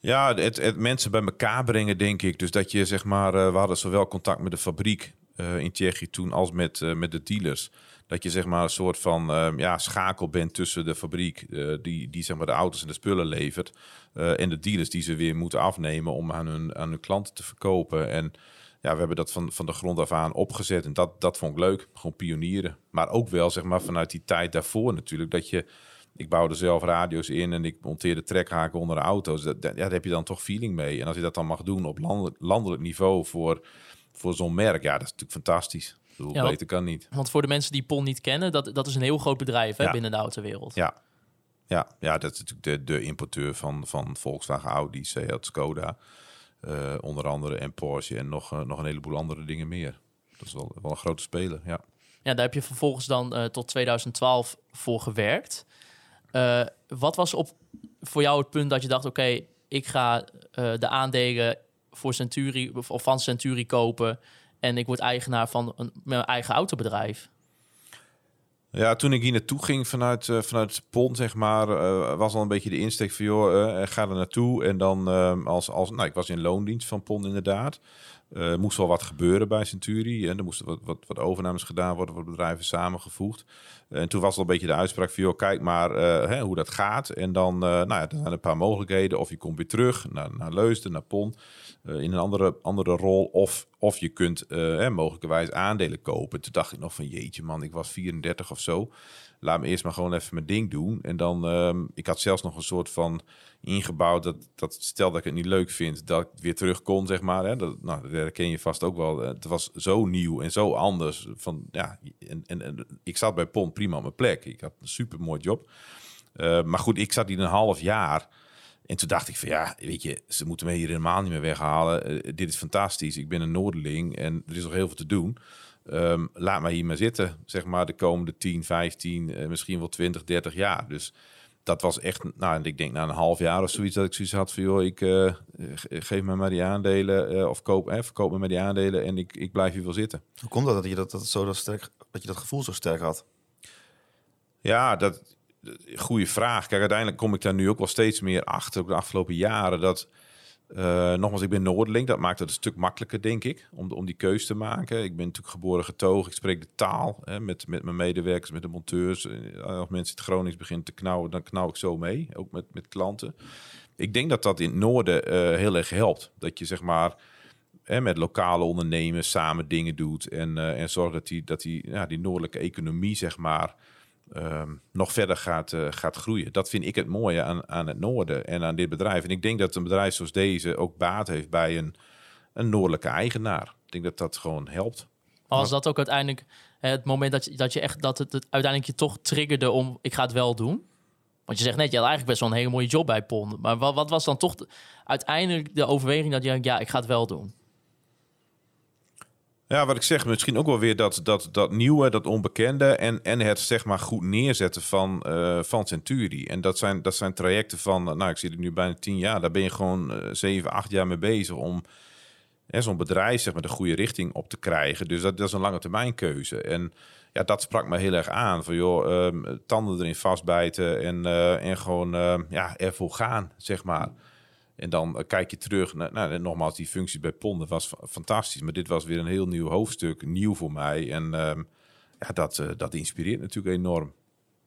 Ja, het, het, mensen bij elkaar brengen, denk ik. Dus dat je, zeg maar, uh, we hadden zowel contact met de fabriek in Tsjechië toen als met, met de dealers. Dat je, zeg maar, een soort van ja, schakel bent tussen de fabriek, die, die zeg maar, de auto's en de spullen levert, en de dealers die ze weer moeten afnemen om aan hun, aan hun klanten te verkopen. En ja, we hebben dat van, van de grond af aan opgezet. En dat, dat vond ik leuk. Gewoon pionieren. Maar ook wel, zeg maar, vanuit die tijd daarvoor natuurlijk. Dat je, ik bouwde zelf radio's in en ik monteerde trekhaken onder de auto's. Dat, ja, daar heb je dan toch feeling mee. En als je dat dan mag doen op landelijk, landelijk niveau voor, voor zo'n merk, ja, dat is natuurlijk fantastisch. Ik bedoel, ja, beter kan niet. Want voor de mensen die PON niet kennen, dat, dat is een heel groot bedrijf hè, ja. binnen de autowereld. Ja. Ja, ja, dat is natuurlijk de, de importeur van, van Volkswagen, Audi, Seat, Skoda. Uh, onder andere en Porsche en nog, uh, nog een heleboel andere dingen meer. Dat is wel, wel een grote speler, ja. Ja, daar heb je vervolgens dan uh, tot 2012 voor gewerkt. wat was op voor jou het punt dat je dacht, oké, ik ga de aandelen voor Centuri of van Centuri kopen en ik word eigenaar van een, mijn eigen autobedrijf? Ja, toen ik hier naartoe ging vanuit, uh, vanuit PON, zeg maar, uh, was al een beetje de insteek van, joh, uh, ga er naartoe. En dan als, als, nou, ik was in loondienst van PON inderdaad. Er moest wel wat gebeuren bij Centuri. En er moesten wat, wat, wat overnames gedaan worden, wat bedrijven samengevoegd. En toen was al een beetje de uitspraak van, joh, kijk maar hè, hoe dat gaat. En dan, nou ja, er zijn een paar mogelijkheden. Of je komt weer terug naar, naar Leusden, naar PON. In een andere, andere rol. Of, of je kunt uh, mogelijkerwijs aandelen kopen. Toen dacht ik nog van jeetje man, ik was 34 of zo. Laat me eerst maar gewoon even mijn ding doen. En dan, um, ik had zelfs nog een soort van ingebouwd dat, dat stel dat ik het niet leuk vind, dat ik weer terug kon, zeg maar. Hè. Dat, nou, dat herken je vast ook wel. Het was zo nieuw en zo anders. Van, ja, en, en, ik zat bij Pont prima op mijn plek. Ik had een super mooi job. Uh, maar goed, ik zat hier een half jaar. En toen dacht ik van ja, weet je, ze moeten me hier helemaal niet meer weghalen. Uh, dit is fantastisch. Ik ben een Noorderling en er is nog heel veel te doen. Um, laat mij hier maar zitten, zeg maar, de komende 10, 15, uh, misschien wel 20, 30 jaar. Dus dat was echt, nou, ik denk na een half jaar of zoiets dat ik zoiets had van, joh, ik uh, geef me maar die aandelen of koop, eh, verkoop me maar die aandelen en ik, ik blijf hier wel zitten. Hoe komt dat dat je dat, dat zo dat sterk, dat je dat gevoel zo sterk had? Ja, dat, goede vraag. Kijk, uiteindelijk kom ik daar nu ook wel steeds meer achter, ook de afgelopen jaren, dat... Uh, nogmaals, ik ben Noorderling. Dat maakt het een stuk makkelijker, denk ik, om, om die keuze te maken. Ik ben natuurlijk geboren getogen. Ik spreek de taal hè, met, met mijn medewerkers, met de monteurs. Als mensen het Gronings beginnen te knauwen, dan knauw ik zo mee. Ook met, met klanten. Ik denk dat dat in het noorden uh, heel erg helpt. Dat je zeg maar hè, met lokale ondernemers samen dingen doet. En, uh, en zorgt dat die, dat die, ja, die noordelijke economie, zeg maar ehm, nog verder gaat, eh, gaat groeien. Dat vind ik het mooie aan, aan het noorden en aan dit bedrijf. En ik denk dat een bedrijf zoals deze ook baat heeft bij een, een noordelijke eigenaar. Ik denk dat dat gewoon helpt. Was dat ook uiteindelijk het moment dat je, dat je echt dat het, uiteindelijk je toch triggerde om ik ga het wel doen? Want je zegt net, je had eigenlijk best wel een hele mooie job bij Pon. Maar wat, wat was dan toch de- uiteindelijk de overweging dat je ja, ik ga het wel doen? Ja, wat ik zeg, misschien ook wel weer dat, dat, dat nieuwe, dat onbekende en, en het zeg maar goed neerzetten van, eh, van Centuri. En dat zijn, dat zijn trajecten van, nou ik zit er nu bijna tien jaar, daar ben je gewoon eh, zeven, acht jaar mee bezig om zo'n bedrijf zeg maar de goede richting op te krijgen. Dus dat, dat is een lange termijn keuze. En ja, dat sprak me heel erg aan. Van joh, ehm, tanden erin vastbijten en, eh, en gewoon ehm, ja, ervoor gaan, zeg maar. En dan eh, kijk je terug. naar nou, nogmaals, die functie bij Ponden was fa- fantastisch. Maar dit was weer een heel nieuw hoofdstuk. Nieuw voor mij. En ehm, ja, dat, eh, dat inspireert natuurlijk enorm.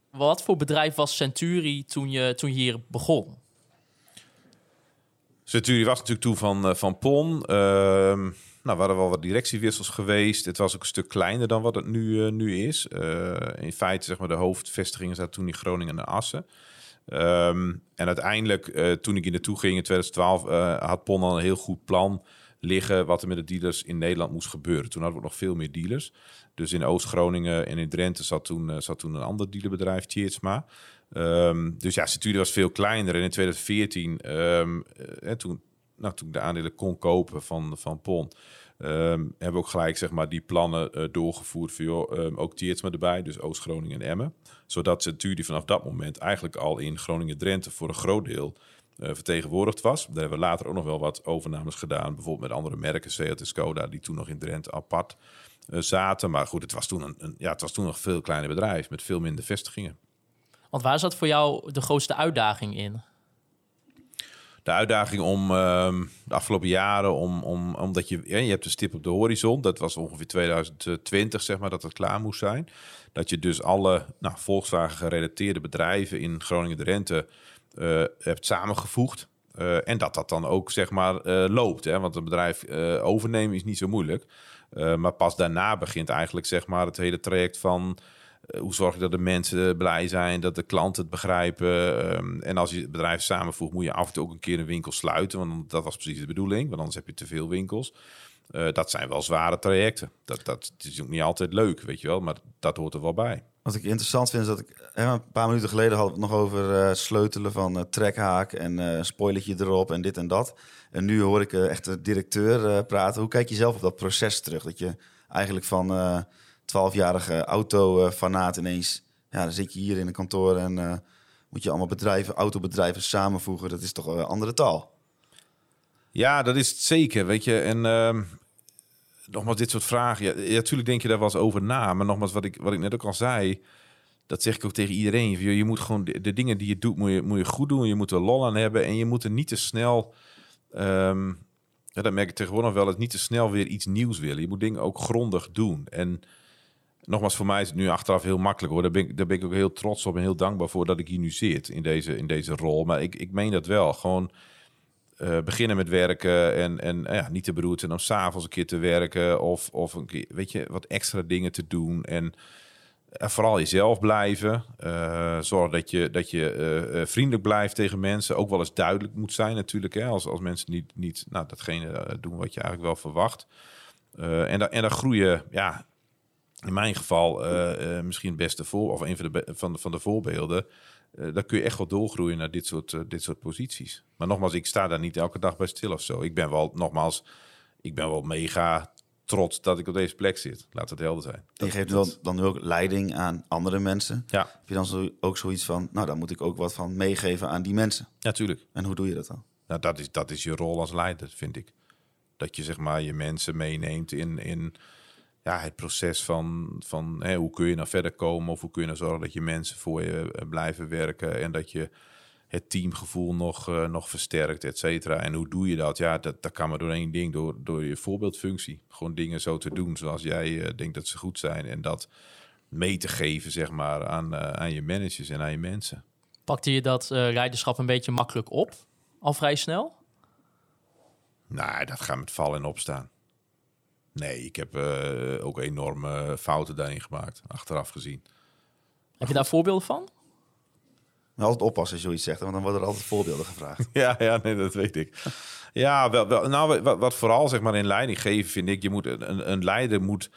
Wat voor bedrijf was Centuri toen je, toen je hier begon? Centuri was natuurlijk toen van, eh, van PON. Ehm nou, er waren wel wat directiewissels geweest. Het was ook een stuk kleiner dan wat het nu, nu is. In feite, zeg maar, de hoofdvestigingen zaten toen in Groningen en Assen. Ehm, en uiteindelijk, eh, toen ik hier naartoe ging in 2012, eh, had PON al een heel goed plan liggen wat er met de dealers in Nederland moest gebeuren. Toen hadden we nog veel meer dealers. Dus in Oost-Groningen en in Drenthe zat toen, eh, zat toen een ander dealerbedrijf, Tjeerdsma. Ehm, dus ja, Centuri was veel kleiner. En in 2014, ehm, eh, toen, nou, toen ik de aandelen kon kopen van, van PON... ehm, hebben we ook gelijk zeg maar, die plannen eh, doorgevoerd. Voor, ehm, ook Tjeerdsma erbij, dus Oost-Groningen en Emmen. Zodat Centuri vanaf dat moment eigenlijk al in Groningen-Drenthe... voor een groot deel eh, vertegenwoordigd was. Daar hebben we later ook nog wel wat overnames gedaan. Bijvoorbeeld met andere merken, Seat en Skoda... die toen nog in Drenthe apart eh, zaten. Maar goed, het was, toen een, een, ja, het was toen nog een veel kleiner bedrijf... met veel minder vestigingen. Want waar zat voor jou de grootste uitdaging in? De uitdaging om ehm, de afgelopen jaren, om, om, omdat je, je hebt een stip op de horizon. Dat was ongeveer 2020, zeg maar, dat het klaar moest zijn. Dat je dus alle nou, Volkswagen gerelateerde bedrijven in Groningen-Drenthe eh hebt samengevoegd. Eh, en dat dat dan ook, zeg maar, eh, loopt. Hè? Want een bedrijf overnemen is niet zo moeilijk. Maar pas daarna begint eigenlijk, zeg maar, het hele traject van... Eh, hoe zorg je dat de mensen blij zijn, dat de klanten het begrijpen. Ehm, en als je het bedrijf samenvoegt, moet je af en toe ook een keer een winkel sluiten. Want dat was precies de bedoeling, want anders heb je te veel winkels. Eh, dat zijn wel zware trajecten. Dat, dat is ook niet altijd leuk, weet je wel, maar dat hoort er wel bij. Wat ik interessant vind is dat ik hè, een paar minuten geleden had het nog over eh, sleutelen van trekhaak en een spoilertje erop en dit en dat. En nu hoor ik echt de directeur praten. Hoe kijk je zelf op dat proces terug? Dat je eigenlijk van eh 12-jarige autofanaat ineens, ja, dan zit je hier in een kantoor en eh, moet je allemaal bedrijven, autobedrijven samenvoegen. Dat is toch een andere taal. Ja, dat is het zeker, weet je. En ehm, nogmaals, dit soort vragen. Ja, natuurlijk denk je daar wel eens over na. Maar nogmaals, wat ik, wat ik net ook al zei... dat zeg ik ook tegen iedereen. Je, moet gewoon de, dingen die je doet, moet je, moet je goed doen. Je moet er lol aan hebben. En je moet er niet te snel... ehm, ja, dat merk ik tegenwoordig wel, eens niet te snel weer iets nieuws willen. Je moet dingen ook grondig doen. En nogmaals, voor mij is het nu achteraf heel makkelijk hoor. Daar ben ik, daar ben ik ook heel trots op en heel dankbaar voor dat ik hier nu zit in deze, in deze rol. Maar ik, ik meen dat wel. Gewoon eh, beginnen met werken en, en eh, ja, niet te beroerd zijn om s'avonds een keer te werken of, of een keer, weet je, wat extra dingen te doen. En eh, vooral jezelf blijven. Eh, zorg dat je, dat je vriendelijk blijft tegen mensen. Ook wel eens duidelijk moet zijn natuurlijk. Hè? Als, als mensen niet, niet nou, datgene doen wat je eigenlijk wel verwacht. En, da, en dan groeien, ja, in mijn geval eh, eh, misschien het beste voor, of een van de, van de, van de voorbeelden. eh dan kun je echt wel doorgroeien naar dit soort, dit soort posities. Maar nogmaals, ik sta daar niet elke dag bij stil of zo. Ik ben wel, nogmaals, ik ben wel mega trots dat ik op deze plek zit. Laat het helder zijn. Je geeft wel, dan ook leiding aan andere mensen. Ja, Heb je dan zo, ook zoiets van, nou, daar moet ik ook wat van meegeven aan die mensen. natuurlijk. En hoe doe je dat dan? Nou, dat is, dat is je rol als leider, vind ik. Dat je zeg maar je mensen meeneemt in, in ja, het proces van, van hè, hoe kun je nou verder komen of hoe kun je nou zorgen dat je mensen voor je eh, blijven werken en dat je het teamgevoel nog, eh, nog versterkt, et cetera. En hoe doe je dat? Ja, dat, dat kan maar door één ding, door, door je voorbeeldfunctie. Gewoon dingen zo te doen zoals jij eh, denkt dat ze goed zijn en dat mee te geven, zeg maar, aan, aan je managers en aan je mensen. Pakte je dat leiderschap een beetje makkelijk op? Al vrij snel? Nou, dat gaat met vallen en opstaan. Nee, ik heb eh, ook enorme fouten daarin gemaakt, achteraf gezien. Heb je daar voorbeelden van? Maar altijd oppassen als je zoiets zegt, want dan worden er altijd voorbeelden gevraagd. *laughs* Ja, ja, nee, dat weet ik. Ja, wel, wel, nou, wat, wat vooral zeg maar in leiding geven, vind ik, je moet een, een leider moet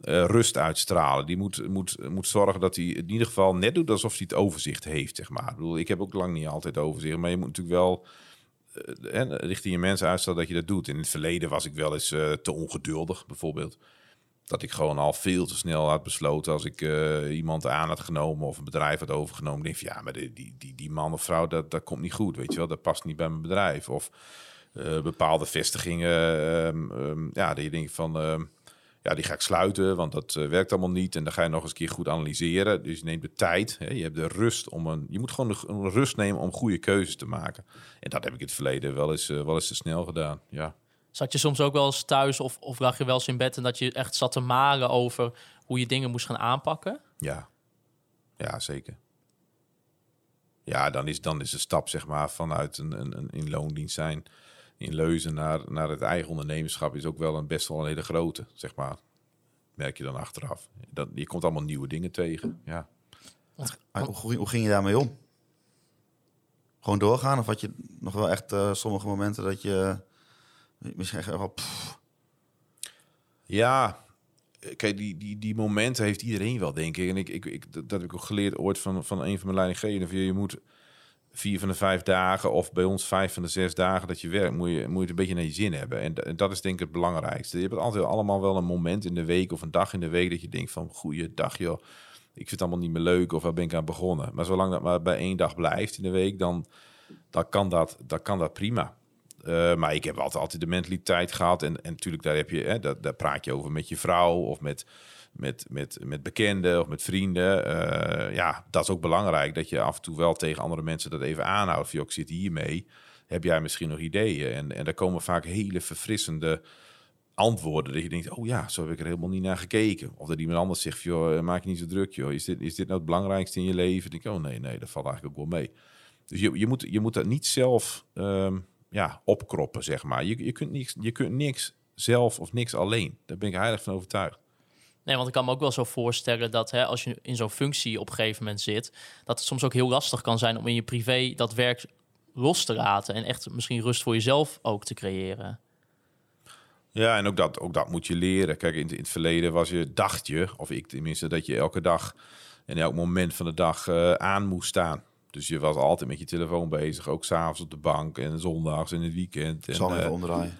eh, rust uitstralen. Die moet, moet, moet zorgen dat hij in ieder geval net doet alsof hij het overzicht heeft, zeg maar. Ik bedoel, ik heb ook lang niet altijd overzicht, maar je moet natuurlijk wel uh, richting je mensen uitstellen dat je dat doet. In het verleden was ik wel eens uh, te ongeduldig, bijvoorbeeld. Dat ik gewoon al veel te snel had besloten als ik iemand aan had genomen of een bedrijf had overgenomen. Denk van ja, maar die, die, die, man of vrouw, dat, dat komt niet goed, weet je wel. Dat past niet bij mijn bedrijf. Of bepaalde vestigingen, um, ja, dat je denkt van ehm, ja, die ga ik sluiten, want dat uh, werkt allemaal niet. En dan ga je nog eens een keer goed analyseren. Dus je neemt de tijd, hè, je hebt de rust om een... Je moet gewoon de, een rust nemen om goede keuzes te maken. En dat heb ik in het verleden wel eens, uh, wel eens te snel gedaan, ja. Zat je soms ook wel eens thuis of, of lag je wel eens in bed... en dat je echt zat te malen over hoe je dingen moest gaan aanpakken? Ja, ja zeker. Ja, dan is, dan is de stap zeg maar vanuit een, een, een in loondienst zijn in Leuzen naar, naar het eigen ondernemerschap is ook wel een best wel een hele grote, zeg maar. Merk je dan achteraf. Dat, je komt allemaal nieuwe dingen tegen, ja. Hoe, hoe ging je daarmee om? Gewoon doorgaan? Of had je nog wel echt uh, sommige momenten dat je misschien echt wel... Pff. Ja, kijk, die, die, die momenten heeft iedereen wel, denk ik. En ik, ik, ik, dat heb ik ook geleerd ooit van, van een van mijn leidinggevenden. Je moet vier van de vijf dagen of bij ons vijf van de zes dagen dat je werkt, moet je, moet je het een beetje naar je zin hebben. En, dat is denk ik het belangrijkste. Je hebt altijd allemaal wel een moment in de week of een dag in de week dat je denkt van goeie dag joh, ik vind het allemaal niet meer leuk of waar ben ik aan begonnen. Maar zolang dat maar bij één dag blijft in de week, dan, dan, kan, dat, dan kan dat prima. Uh, maar ik heb altijd, altijd de mentaliteit gehad. En, en natuurlijk, daar, heb je, hè, daar praat je over met je vrouw of met, met, met, met bekenden of met vrienden. Uh, ja, dat is ook belangrijk. Dat je af en toe wel tegen andere mensen dat even aanhoudt. Van, ik zit hiermee. Heb jij misschien nog ideeën? En, en daar komen vaak hele verfrissende antwoorden. Dat je denkt, oh ja, zo heb ik er helemaal niet naar gekeken. Of dat iemand anders zegt, joh, eh, maak je niet zo druk, joh. Is dit, is dit nou het belangrijkste in je leven? Dan denk ik, oh nee, nee, dat valt eigenlijk ook wel mee. Dus je, je, moet, je moet dat niet zelf um, ja, opkroppen, zeg maar. Je, je, kunt niks, je kunt niks zelf of niks alleen. Daar ben ik heilig van overtuigd. Nee, want ik kan me ook wel zo voorstellen dat hè, als je in zo'n functie op een gegeven moment zit, dat het soms ook heel lastig kan zijn om in je privé dat werk los te laten en echt misschien rust voor jezelf ook te creëren. Ja, en ook dat, ook dat moet je leren. Kijk, in, in het verleden was je, dacht je, of ik tenminste, dat je elke dag en elk moment van de dag uh, aan moest staan. Dus je was altijd met je telefoon bezig, ook s'avonds op de bank en zondags en het weekend. En, Zal even uh, omdraaien.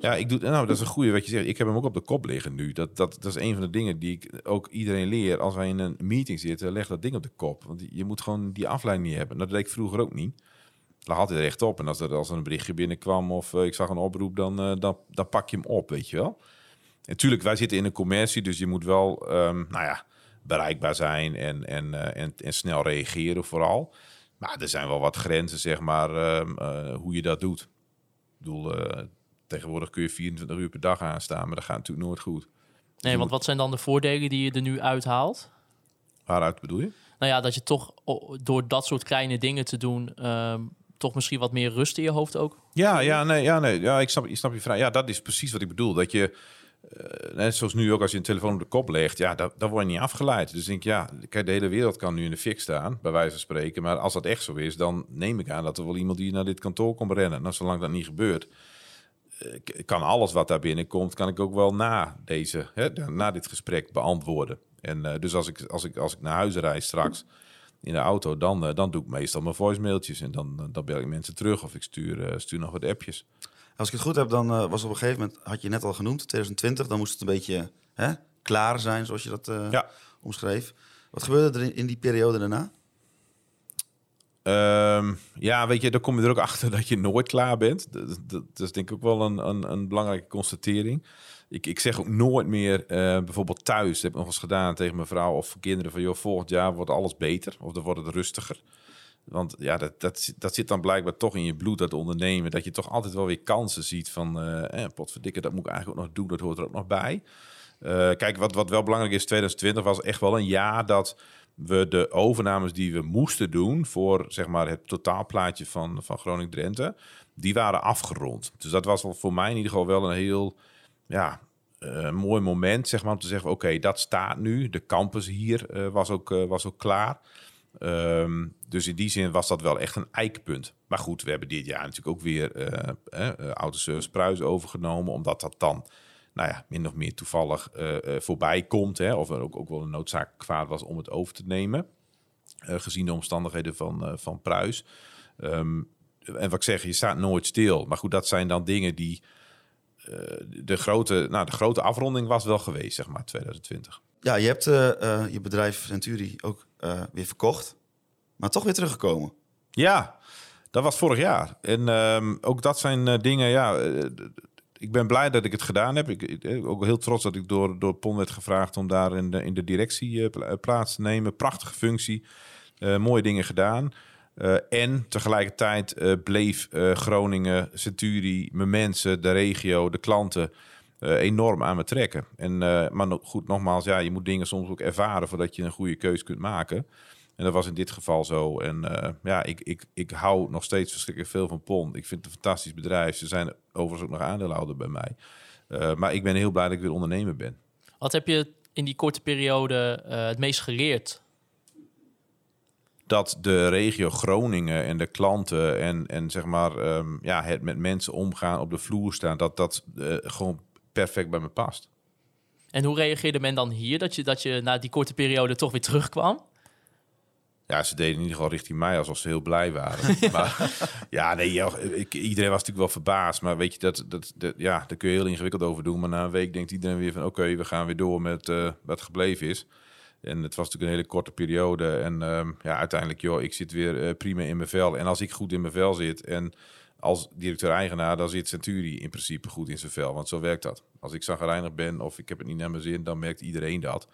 Ja, ik doe, nou, dat is een goede wat je zegt. Ik heb hem ook op de kop liggen nu. Dat, dat, dat is een van de dingen die ik ook iedereen leer. Als wij in een meeting zitten, leg dat ding op de kop. Want je moet gewoon die afleiding niet hebben. Dat deed ik vroeger ook niet. Lag altijd rechtop. En als er, als er een berichtje binnenkwam of uh, ik zag een oproep, dan, uh, dan, dan pak je hem op, weet je wel. Natuurlijk, wij zitten in een commercie, dus je moet wel, um, nou ja, bereikbaar zijn en, en, uh, en, en snel reageren vooral. Maar er zijn wel wat grenzen, zeg maar, um, hoe je dat doet. Ik bedoel, Tegenwoordig kun je 24 uur per dag aanstaan, maar dat gaat natuurlijk nooit goed. Nee, want wat zijn dan de voordelen die je er nu uithaalt? Waaruit bedoel je? Nou ja, dat je toch door dat soort kleine dingen te doen, um, toch misschien wat meer rust in je hoofd ook. Ja, ja, nee, ja, nee, ja, ik snap, ik snap je vraag. Ja, dat is precies wat ik bedoel. Dat je, uh, net zoals nu ook als je een telefoon op de kop legt, ja, dan, dan word je niet afgeleid. Dus denk ik, ja, kijk, de hele wereld kan nu in de fik staan, bij wijze van spreken. Maar als dat echt zo is, dan neem ik aan dat er wel iemand die naar dit kantoor komt rennen. Nou, zolang dat niet gebeurt, kan alles wat daar binnenkomt, kan ik ook wel na, deze, hè, na dit gesprek beantwoorden. En uh, dus als ik, als, ik, als ik naar huis rijd straks in de auto, dan, uh, dan doe ik meestal mijn voicemailtjes en dan, dan bel ik mensen terug of ik stuur, uh, stuur nog wat appjes. Als ik het goed heb, dan was op een gegeven moment, had je net al genoemd, 2020, dan moest het een beetje hè, klaar zijn, zoals je dat ja. omschreef. Wat gebeurde er in, in die periode daarna? Um, ja, weet je, dan kom je er ook *laughs* achter dat je nooit klaar bent. Dat, dat, is denk ik ook wel een, een, een belangrijke constatering. Ik, ik zeg ook nooit meer, uh, bijvoorbeeld thuis, dat heb ik nog eens gedaan tegen mijn vrouw of kinderen van, joh, volgend jaar wordt alles beter of dan wordt het rustiger. Want ja, dat, dat, zit dan blijkbaar toch in je bloed, dat ondernemen. Dat je toch altijd wel weer kansen ziet van, uh, eh, potverdikke, dat moet ik eigenlijk ook nog doen, dat hoort er ook nog bij. Uh, kijk, wat, wat wel belangrijk is, 2020 was echt wel een jaar dat we de overnames die we moesten doen voor zeg maar, het totaalplaatje van, van Groningen-Drenthe, die waren afgerond. Dus dat was voor mij in ieder geval wel een heel ja, een mooi moment, zeg maar, om te zeggen: oké, dat staat nu. De campus hier was, ook, was ook klaar. Ehm, dus in die zin was dat wel echt een eikpunt. Maar goed, we hebben dit jaar natuurlijk ook weer uh, uh, Autoservice Pruis overgenomen, omdat dat dan, nou ja, min of meer toevallig uh, voorbij komt. Hè, of er ook, ook wel een noodzaak kwaad was om het over te nemen, gezien de omstandigheden van, van Pruis. Um, en wat ik zeg, je staat nooit stil. Maar goed, dat zijn dan dingen die. de, grote, nou, de grote afronding was wel geweest, zeg maar, 2020. Ja, je hebt je bedrijf Centuri ook weer verkocht, maar toch weer teruggekomen. Ja, dat was vorig jaar. En um, ook dat zijn uh, dingen, ja. Uh, ik ben blij dat ik het gedaan heb. Ik, ik ook heel trots dat ik door, door PON werd gevraagd om daar in de, in de directie uh, plaats te nemen. Prachtige functie, mooie dingen gedaan. en tegelijkertijd bleef Groningen, Centuri, mijn mensen, de regio, de klanten enorm aan me trekken. En, maar goed, nogmaals, ja, je moet dingen soms ook ervaren voordat je een goede keus kunt maken. En dat was in dit geval zo. En uh, ja, ik, ik, ik hou nog steeds verschrikkelijk veel van PON. Ik vind het een fantastisch bedrijf. Ze zijn overigens ook nog aandeelhouder bij mij. Uh, maar ik ben heel blij dat ik weer ondernemer ben. Wat heb je in die korte periode uh, het meest geleerd? Dat de regio Groningen en de klanten en, en zeg maar um, ja, het met mensen omgaan, op de vloer staan, dat dat gewoon perfect bij me past. En hoe reageerde men dan hier dat je, dat je na die korte periode toch weer terugkwam? Ja, ze deden in ieder geval richting mij alsof ze heel blij waren. *laughs* maar ja, nee, ik, iedereen was natuurlijk wel verbaasd. Maar weet je, dat, dat, dat, ja, daar kun je heel ingewikkeld over doen. Maar na een week denkt iedereen weer van... oké, we gaan weer door met uh, wat gebleven is. En het was natuurlijk een hele korte periode. En um, ja, uiteindelijk, joh, ik zit weer uh, prima in mijn vel. En als ik goed in mijn vel zit en als directeur-eigenaar... dan zit Centuri in principe goed in zijn vel. Want zo werkt dat. Als ik zagrijnig ben of ik heb het niet naar mijn zin... dan merkt iedereen dat.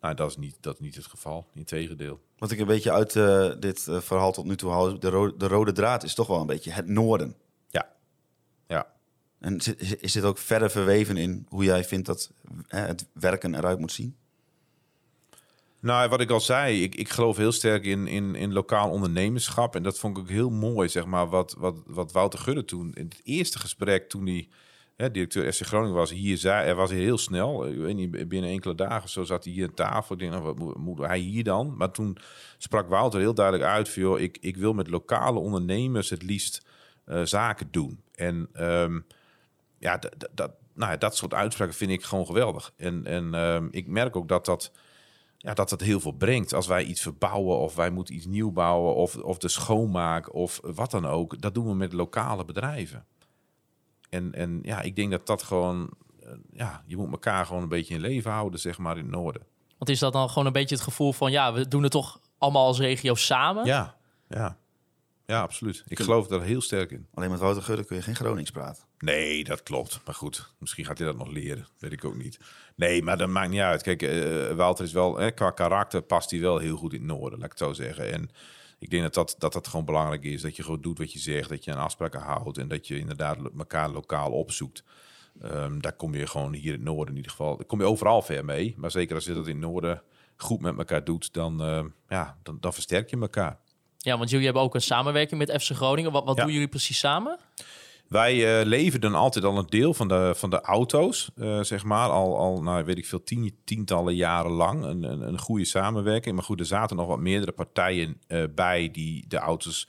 Nou, dat is niet, dat is niet het geval. Integendeel. Wat ik een beetje uit uh, dit uh, verhaal tot nu toe haal, de, ro de, rode draad is toch wel een beetje het noorden. Ja. Ja. En is dit ook verder verweven in hoe jij vindt dat hè, het werken eruit moet zien? Nou, wat ik al zei, ik, ik geloof heel sterk in, in, in lokaal ondernemerschap. En dat vond ik ook heel mooi, zeg maar, wat, wat, wat Wouter Gudde toen in het eerste gesprek, toen hij directeur SC Groningen was hier, zei, er was heel snel. Ik weet niet, binnen enkele dagen zo zat hij hier aan tafel. Ik nou, wat hij hier dan? Maar toen sprak Wouter heel duidelijk uit van, ik, ik wil met lokale ondernemers het liefst uh, zaken doen. En um, ja, dat, nou, dat soort uitspraken vind ik gewoon geweldig. En, en um, ik merk ook dat dat ja, dat heel veel brengt. Als wij iets verbouwen of wij moeten iets nieuw bouwen of, of de schoonmaak of wat dan ook. Dat doen we met lokale bedrijven. En, en ja, ik denk dat dat gewoon, uh, ja, je moet elkaar gewoon een beetje in leven houden, zeg maar, in het noorden. Want is dat dan gewoon een beetje het gevoel van, ja, we doen het toch allemaal als regio samen? Ja, ja. Ja, absoluut. Ik geloof daar heel sterk in. Alleen met Wouter Gudde kun je geen Gronings praten. Nee, dat klopt. Maar goed, misschien gaat hij dat nog leren. Weet ik ook niet. Nee, maar dat maakt niet uit. Kijk, uh, Wouter is wel, eh, qua karakter past hij wel heel goed in het noorden, laat ik het zo zeggen. En ik denk dat dat, dat dat gewoon belangrijk is. Dat je gewoon doet wat je zegt, dat je aan afspraken houdt en dat je inderdaad elkaar lokaal opzoekt. Um, daar kom je gewoon hier in het noorden in ieder geval. Daar kom je overal ver mee. Maar zeker als je dat in het noorden goed met elkaar doet, dan, uh, ja, dan, dan versterk je elkaar. Ja, want jullie hebben ook een samenwerking met FC Groningen. Wat, wat ja. doen jullie precies samen? Wij uh, leverden altijd al een deel van de, van de auto's, uh, zeg maar. Al, al nou, weet ik veel, tien, tientallen jaren lang. Een, een, een, goede samenwerking. Maar goed, er zaten nog wat meerdere partijen uh, bij die de auto's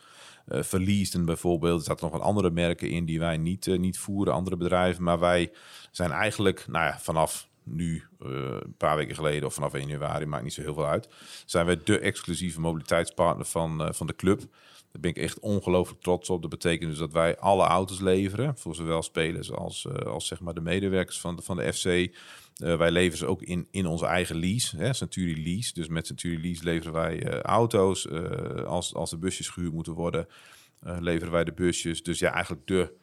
verliezen bijvoorbeeld. Er zaten nog wat andere merken in die wij niet, niet voeren, andere bedrijven. Maar wij zijn eigenlijk, nou ja, vanaf nu, een paar weken geleden of vanaf 1 januari, maakt niet zo heel veel uit. Zijn wij de exclusieve mobiliteitspartner van, van de club. Daar ben ik echt ongelooflijk trots op. Dat betekent dus dat wij alle auto's leveren. Voor zowel spelers als, uh, als zeg maar de medewerkers van de, van de FC. Uh, wij leveren ze ook in, in onze eigen lease, hè, Century Lease. Dus met Century Lease leveren wij uh, auto's. als, als de busjes gehuurd moeten worden, leveren wij de busjes. Dus ja, eigenlijk de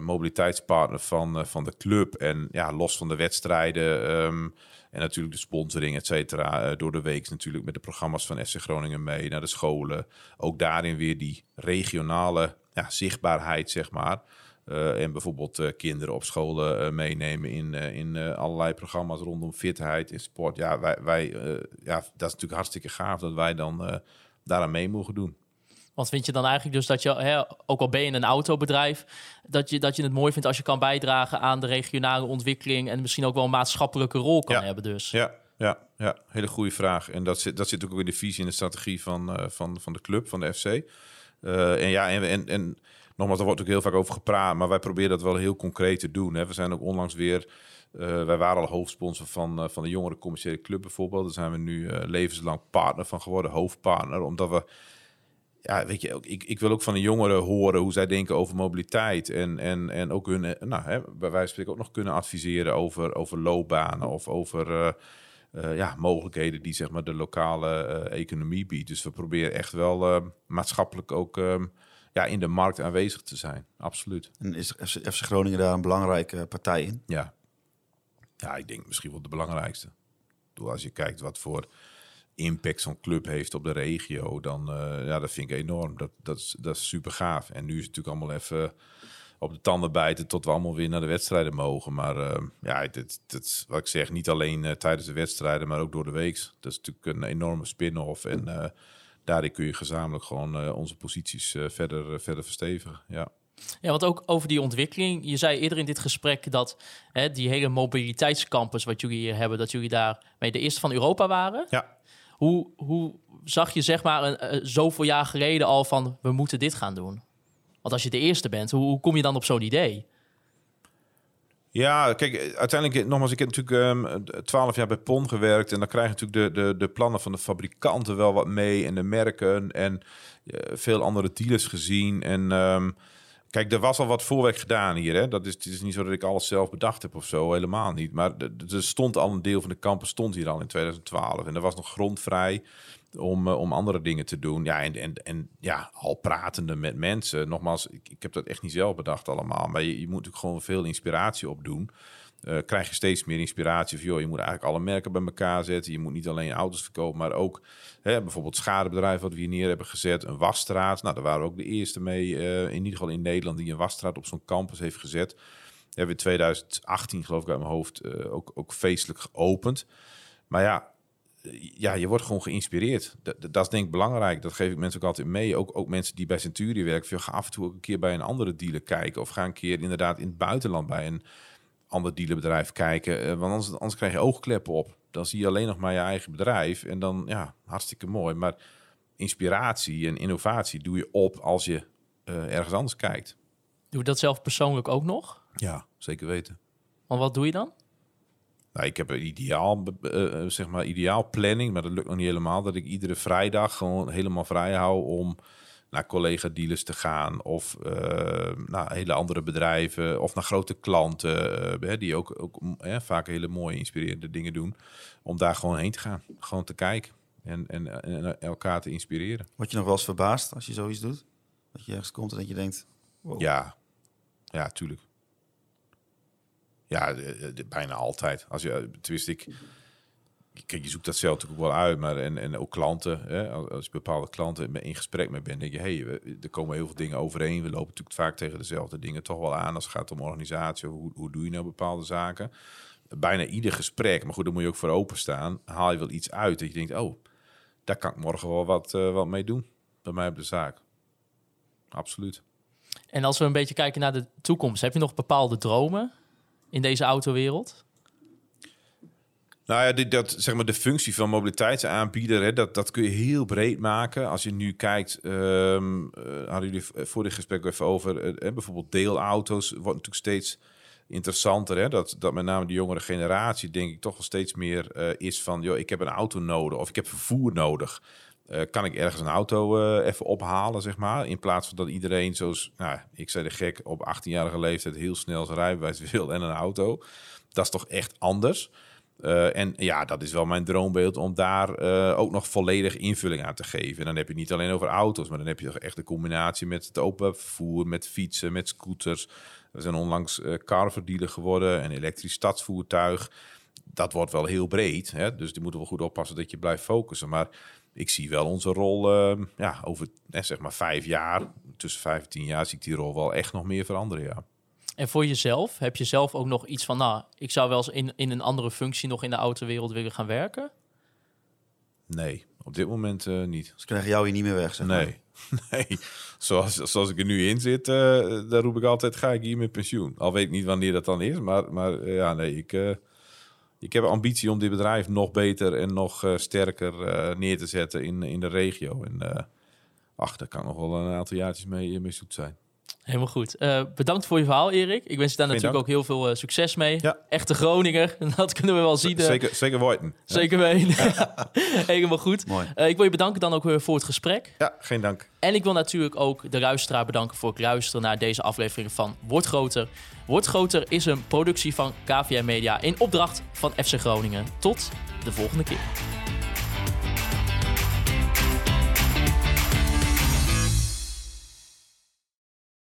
mobiliteitspartner van, van de club. En ja, los van de wedstrijden... Um, en natuurlijk de sponsoring, et cetera. Uh, door de week natuurlijk met de programma's van FC Groningen mee naar de scholen. Ook daarin weer die regionale ja, zichtbaarheid, zeg maar. Uh, en bijvoorbeeld uh, kinderen op scholen meenemen in, in allerlei programma's rondom fitheid en sport. Ja, wij, wij, ja, dat is natuurlijk hartstikke gaaf dat wij dan daaraan mee mogen doen. Want vind je dan eigenlijk dus dat je, hè, ook al ben je in een autobedrijf, dat je, dat je het mooi vindt als je kan bijdragen aan de regionale ontwikkeling en misschien ook wel een maatschappelijke rol kan Ja. hebben dus? Ja, ja, ja, hele goede vraag. En dat zit, dat zit ook in de visie en de strategie van, eh, van, van de club, van de FC. Eh, en ja, en, en, en nogmaals, daar wordt ook heel vaak over gepraat, maar wij proberen dat wel heel concreet te doen. Hè. We zijn ook onlangs weer, eh, wij waren al hoofdsponsor van, van de jongere commerciële club bijvoorbeeld. Daar zijn we nu levenslang partner van geworden, hoofdpartner, omdat we ja, weet je, ook- ik, ik wil ook van de jongeren horen hoe zij denken over mobiliteit. En, en, en ook hun, eh, nou, hè, bij wijze van spreken ook nog kunnen adviseren over, over loopbanen of over eh, eh, ja, mogelijkheden die zeg maar, de lokale economie biedt. Dus we proberen echt wel maatschappelijk ook eh, ja, in de markt aanwezig te zijn. Absoluut. En is FC, FC Groningen daar een belangrijke partij in? Ja. ja, ik denk misschien wel de belangrijkste. Als je kijkt wat voor impact zo'n club heeft op de regio, dan eh, ja, dat vind ik enorm. Dat, dat, is, dat is super gaaf. En nu is het natuurlijk allemaal even op de tanden bijten tot we allemaal weer naar de wedstrijden mogen. Maar eh, ja, dit, dit, wat ik zeg, niet alleen eh, tijdens de wedstrijden, maar ook door de week. Dat is natuurlijk een enorme spin-off. En daarin kun je gezamenlijk gewoon onze posities verder, verder verstevigen. Ja. Ja, want ook over die ontwikkeling. Je zei eerder in dit gesprek dat hè, die hele mobiliteitscampus wat jullie hier hebben, dat jullie daarmee de eerste van Europa waren. ja. Hoe, hoe zag je zeg maar een, eh, zoveel jaar geleden al van we moeten dit gaan doen? Want als je de eerste bent, hoe, hoe kom je dan op zo'n idee? Ja, kijk, uiteindelijk, nogmaals, ik heb natuurlijk twaalf jaar bij PON gewerkt. En dan krijg je natuurlijk de, de, de plannen van de fabrikanten wel wat mee. En de merken en eh, veel andere dealers gezien. En ehm, kijk, er was al wat voorwerk gedaan hier. Hè? Dat is, het is niet zo dat ik alles zelf bedacht heb of zo, helemaal niet. Maar er stond al een deel van de campus stond hier al in 2012. En er was nog grond vrij om, eh, om andere dingen te doen. Ja, en, en, en ja, al pratende met mensen. Nogmaals, ik, ik heb dat echt niet zelf bedacht allemaal. Maar je, je moet natuurlijk gewoon veel inspiratie opdoen. Eh krijg je steeds meer inspiratie van, joh, je moet eigenlijk alle merken bij elkaar zetten. Je moet niet alleen auto's verkopen, maar ook hè, bijvoorbeeld schadebedrijf wat we hier neer hebben gezet. Een wasstraat. Nou, daar waren we ook de eerste mee, eh, in ieder geval in Nederland, die een wasstraat op zo'n campus heeft gezet. Hebben we in 2018, geloof ik uit mijn hoofd, eh, ook, ook feestelijk geopend. Maar ja, ja, je wordt gewoon geïnspireerd. Dat, dat is denk ik belangrijk. Dat geef ik mensen ook altijd mee. Ook, ook mensen die bij Centurie werken. Ga af en toe ook een keer bij een andere dealer kijken. Of ga een keer inderdaad in het buitenland bij een ander dealerbedrijf kijken. Eh, want anders, anders krijg je oogkleppen op. Dan zie je alleen nog maar je eigen bedrijf. En dan, ja, hartstikke mooi. Maar inspiratie en innovatie doe je op als je eh, ergens anders kijkt. Doe je dat zelf persoonlijk ook nog? Ja, zeker weten. Want wat doe je dan? Nou, ik heb een ideaal, eh, zeg maar, ideaal planning, maar dat lukt nog niet helemaal. Dat ik iedere vrijdag gewoon helemaal vrij hou om naar collega-dealers te gaan. Of eh, naar hele andere bedrijven. Of naar grote klanten. eh, hè, die ook, ook mm, vaak hele mooie, inspirerende dingen doen. Om daar gewoon heen te gaan. Gewoon te kijken. En, en, en elkaar te inspireren. Word je nog wel eens verbaasd als je zoiets doet? Dat je ergens komt en dat je denkt... wow. Ja, ja, tuurlijk. Ja, de- bijna altijd. Als je, tenminste, ik, kijk, je zoekt dat zelf natuurlijk ook wel uit, maar en, en ook klanten, hè, als, je bepaalde klanten in gesprek mee bent, denk je, hey, we- er komen heel veel dingen overeen. We lopen natuurlijk vaak tegen dezelfde dingen toch wel aan als het gaat om organisatie. Hoe, hoe doe je nou bepaalde zaken? Bijna ieder gesprek, maar goed, daar moet je ook voor openstaan. Haal je wel iets uit dat je denkt, oh, daar kan ik morgen wel wat, eh, wat mee doen. Bij mij op de zaak. Absoluut. En als we een beetje kijken naar de toekomst, heb je nog bepaalde dromen in deze autowereld? Nou ja, dat, zeg maar de functie van mobiliteitsaanbieder, hè, dat, dat kun je heel breed maken. Als je nu kijkt, ehm eh, hadden jullie voor dit gesprek even over, eh, eh, bijvoorbeeld deelauto's, wordt natuurlijk steeds interessanter. Hè? Dat, dat met name de jongere generatie, denk ik, toch wel steeds meer eh, is van, joh, ik heb een auto nodig of ik heb vervoer nodig. Eh, kan ik ergens een auto eh, even ophalen, zeg maar. In plaats van dat iedereen, zoals nou, ik zei de gek, op 18-jarige leeftijd heel snel zijn rijbewijs *laughs* wil en een auto. Dat is toch echt anders. Eh, en ja, dat is wel mijn droombeeld om daar eh, ook nog volledig invulling aan te geven. En dan heb je het niet alleen over auto's, maar dan heb je echt de combinatie met het open vervoer, met fietsen, met scooters. We zijn onlangs carverdealer geworden, een elektrisch stadsvoertuig. Dat wordt wel heel breed, hè? dus die moeten we goed oppassen dat je blijft focussen. Maar ik zie wel onze rol, ja, over zeg maar vijf jaar, tussen vijf en tien jaar, zie ik die rol wel echt nog meer veranderen, ja. En voor jezelf, heb je zelf ook nog iets van, nou, ik zou wel eens in, in een andere functie nog in de autowereld willen gaan werken? Nee, op dit moment eh, niet. Ze krijgen jou hier niet meer weg, zeg maar. Nee, *laughs* nee. Zoals, zoals ik er nu in zit, eh, daar roep ik altijd, ga ik hier met pensioen. Al weet ik niet wanneer dat dan is, maar, maar eh, ja, nee, ik, eh, ik heb een ambitie om dit bedrijf nog beter en nog eh, sterker neer te zetten in, in de regio. En eh, ach, daar kan nog wel een aantal jaartjes mee, mee zoet zijn. Helemaal goed. Eh, bedankt voor je verhaal, Erik. Ik wens je daar Geen natuurlijk ook heel veel eh, succes mee. Ja. Echte Groninger, *laughs* dat kunnen we wel zien. eh, Zeker, zeker Worten. Zeker weten. *laughs* Helemaal goed. Mooi. Eh, ik wil je bedanken dan ook weer voor het gesprek. Ja, geen dank. En ik wil natuurlijk ook de luisteraar bedanken voor het luisteren naar deze aflevering van Word Groter. Word Groter is een productie van KVM Media in opdracht van FC Groningen. Tot de volgende keer.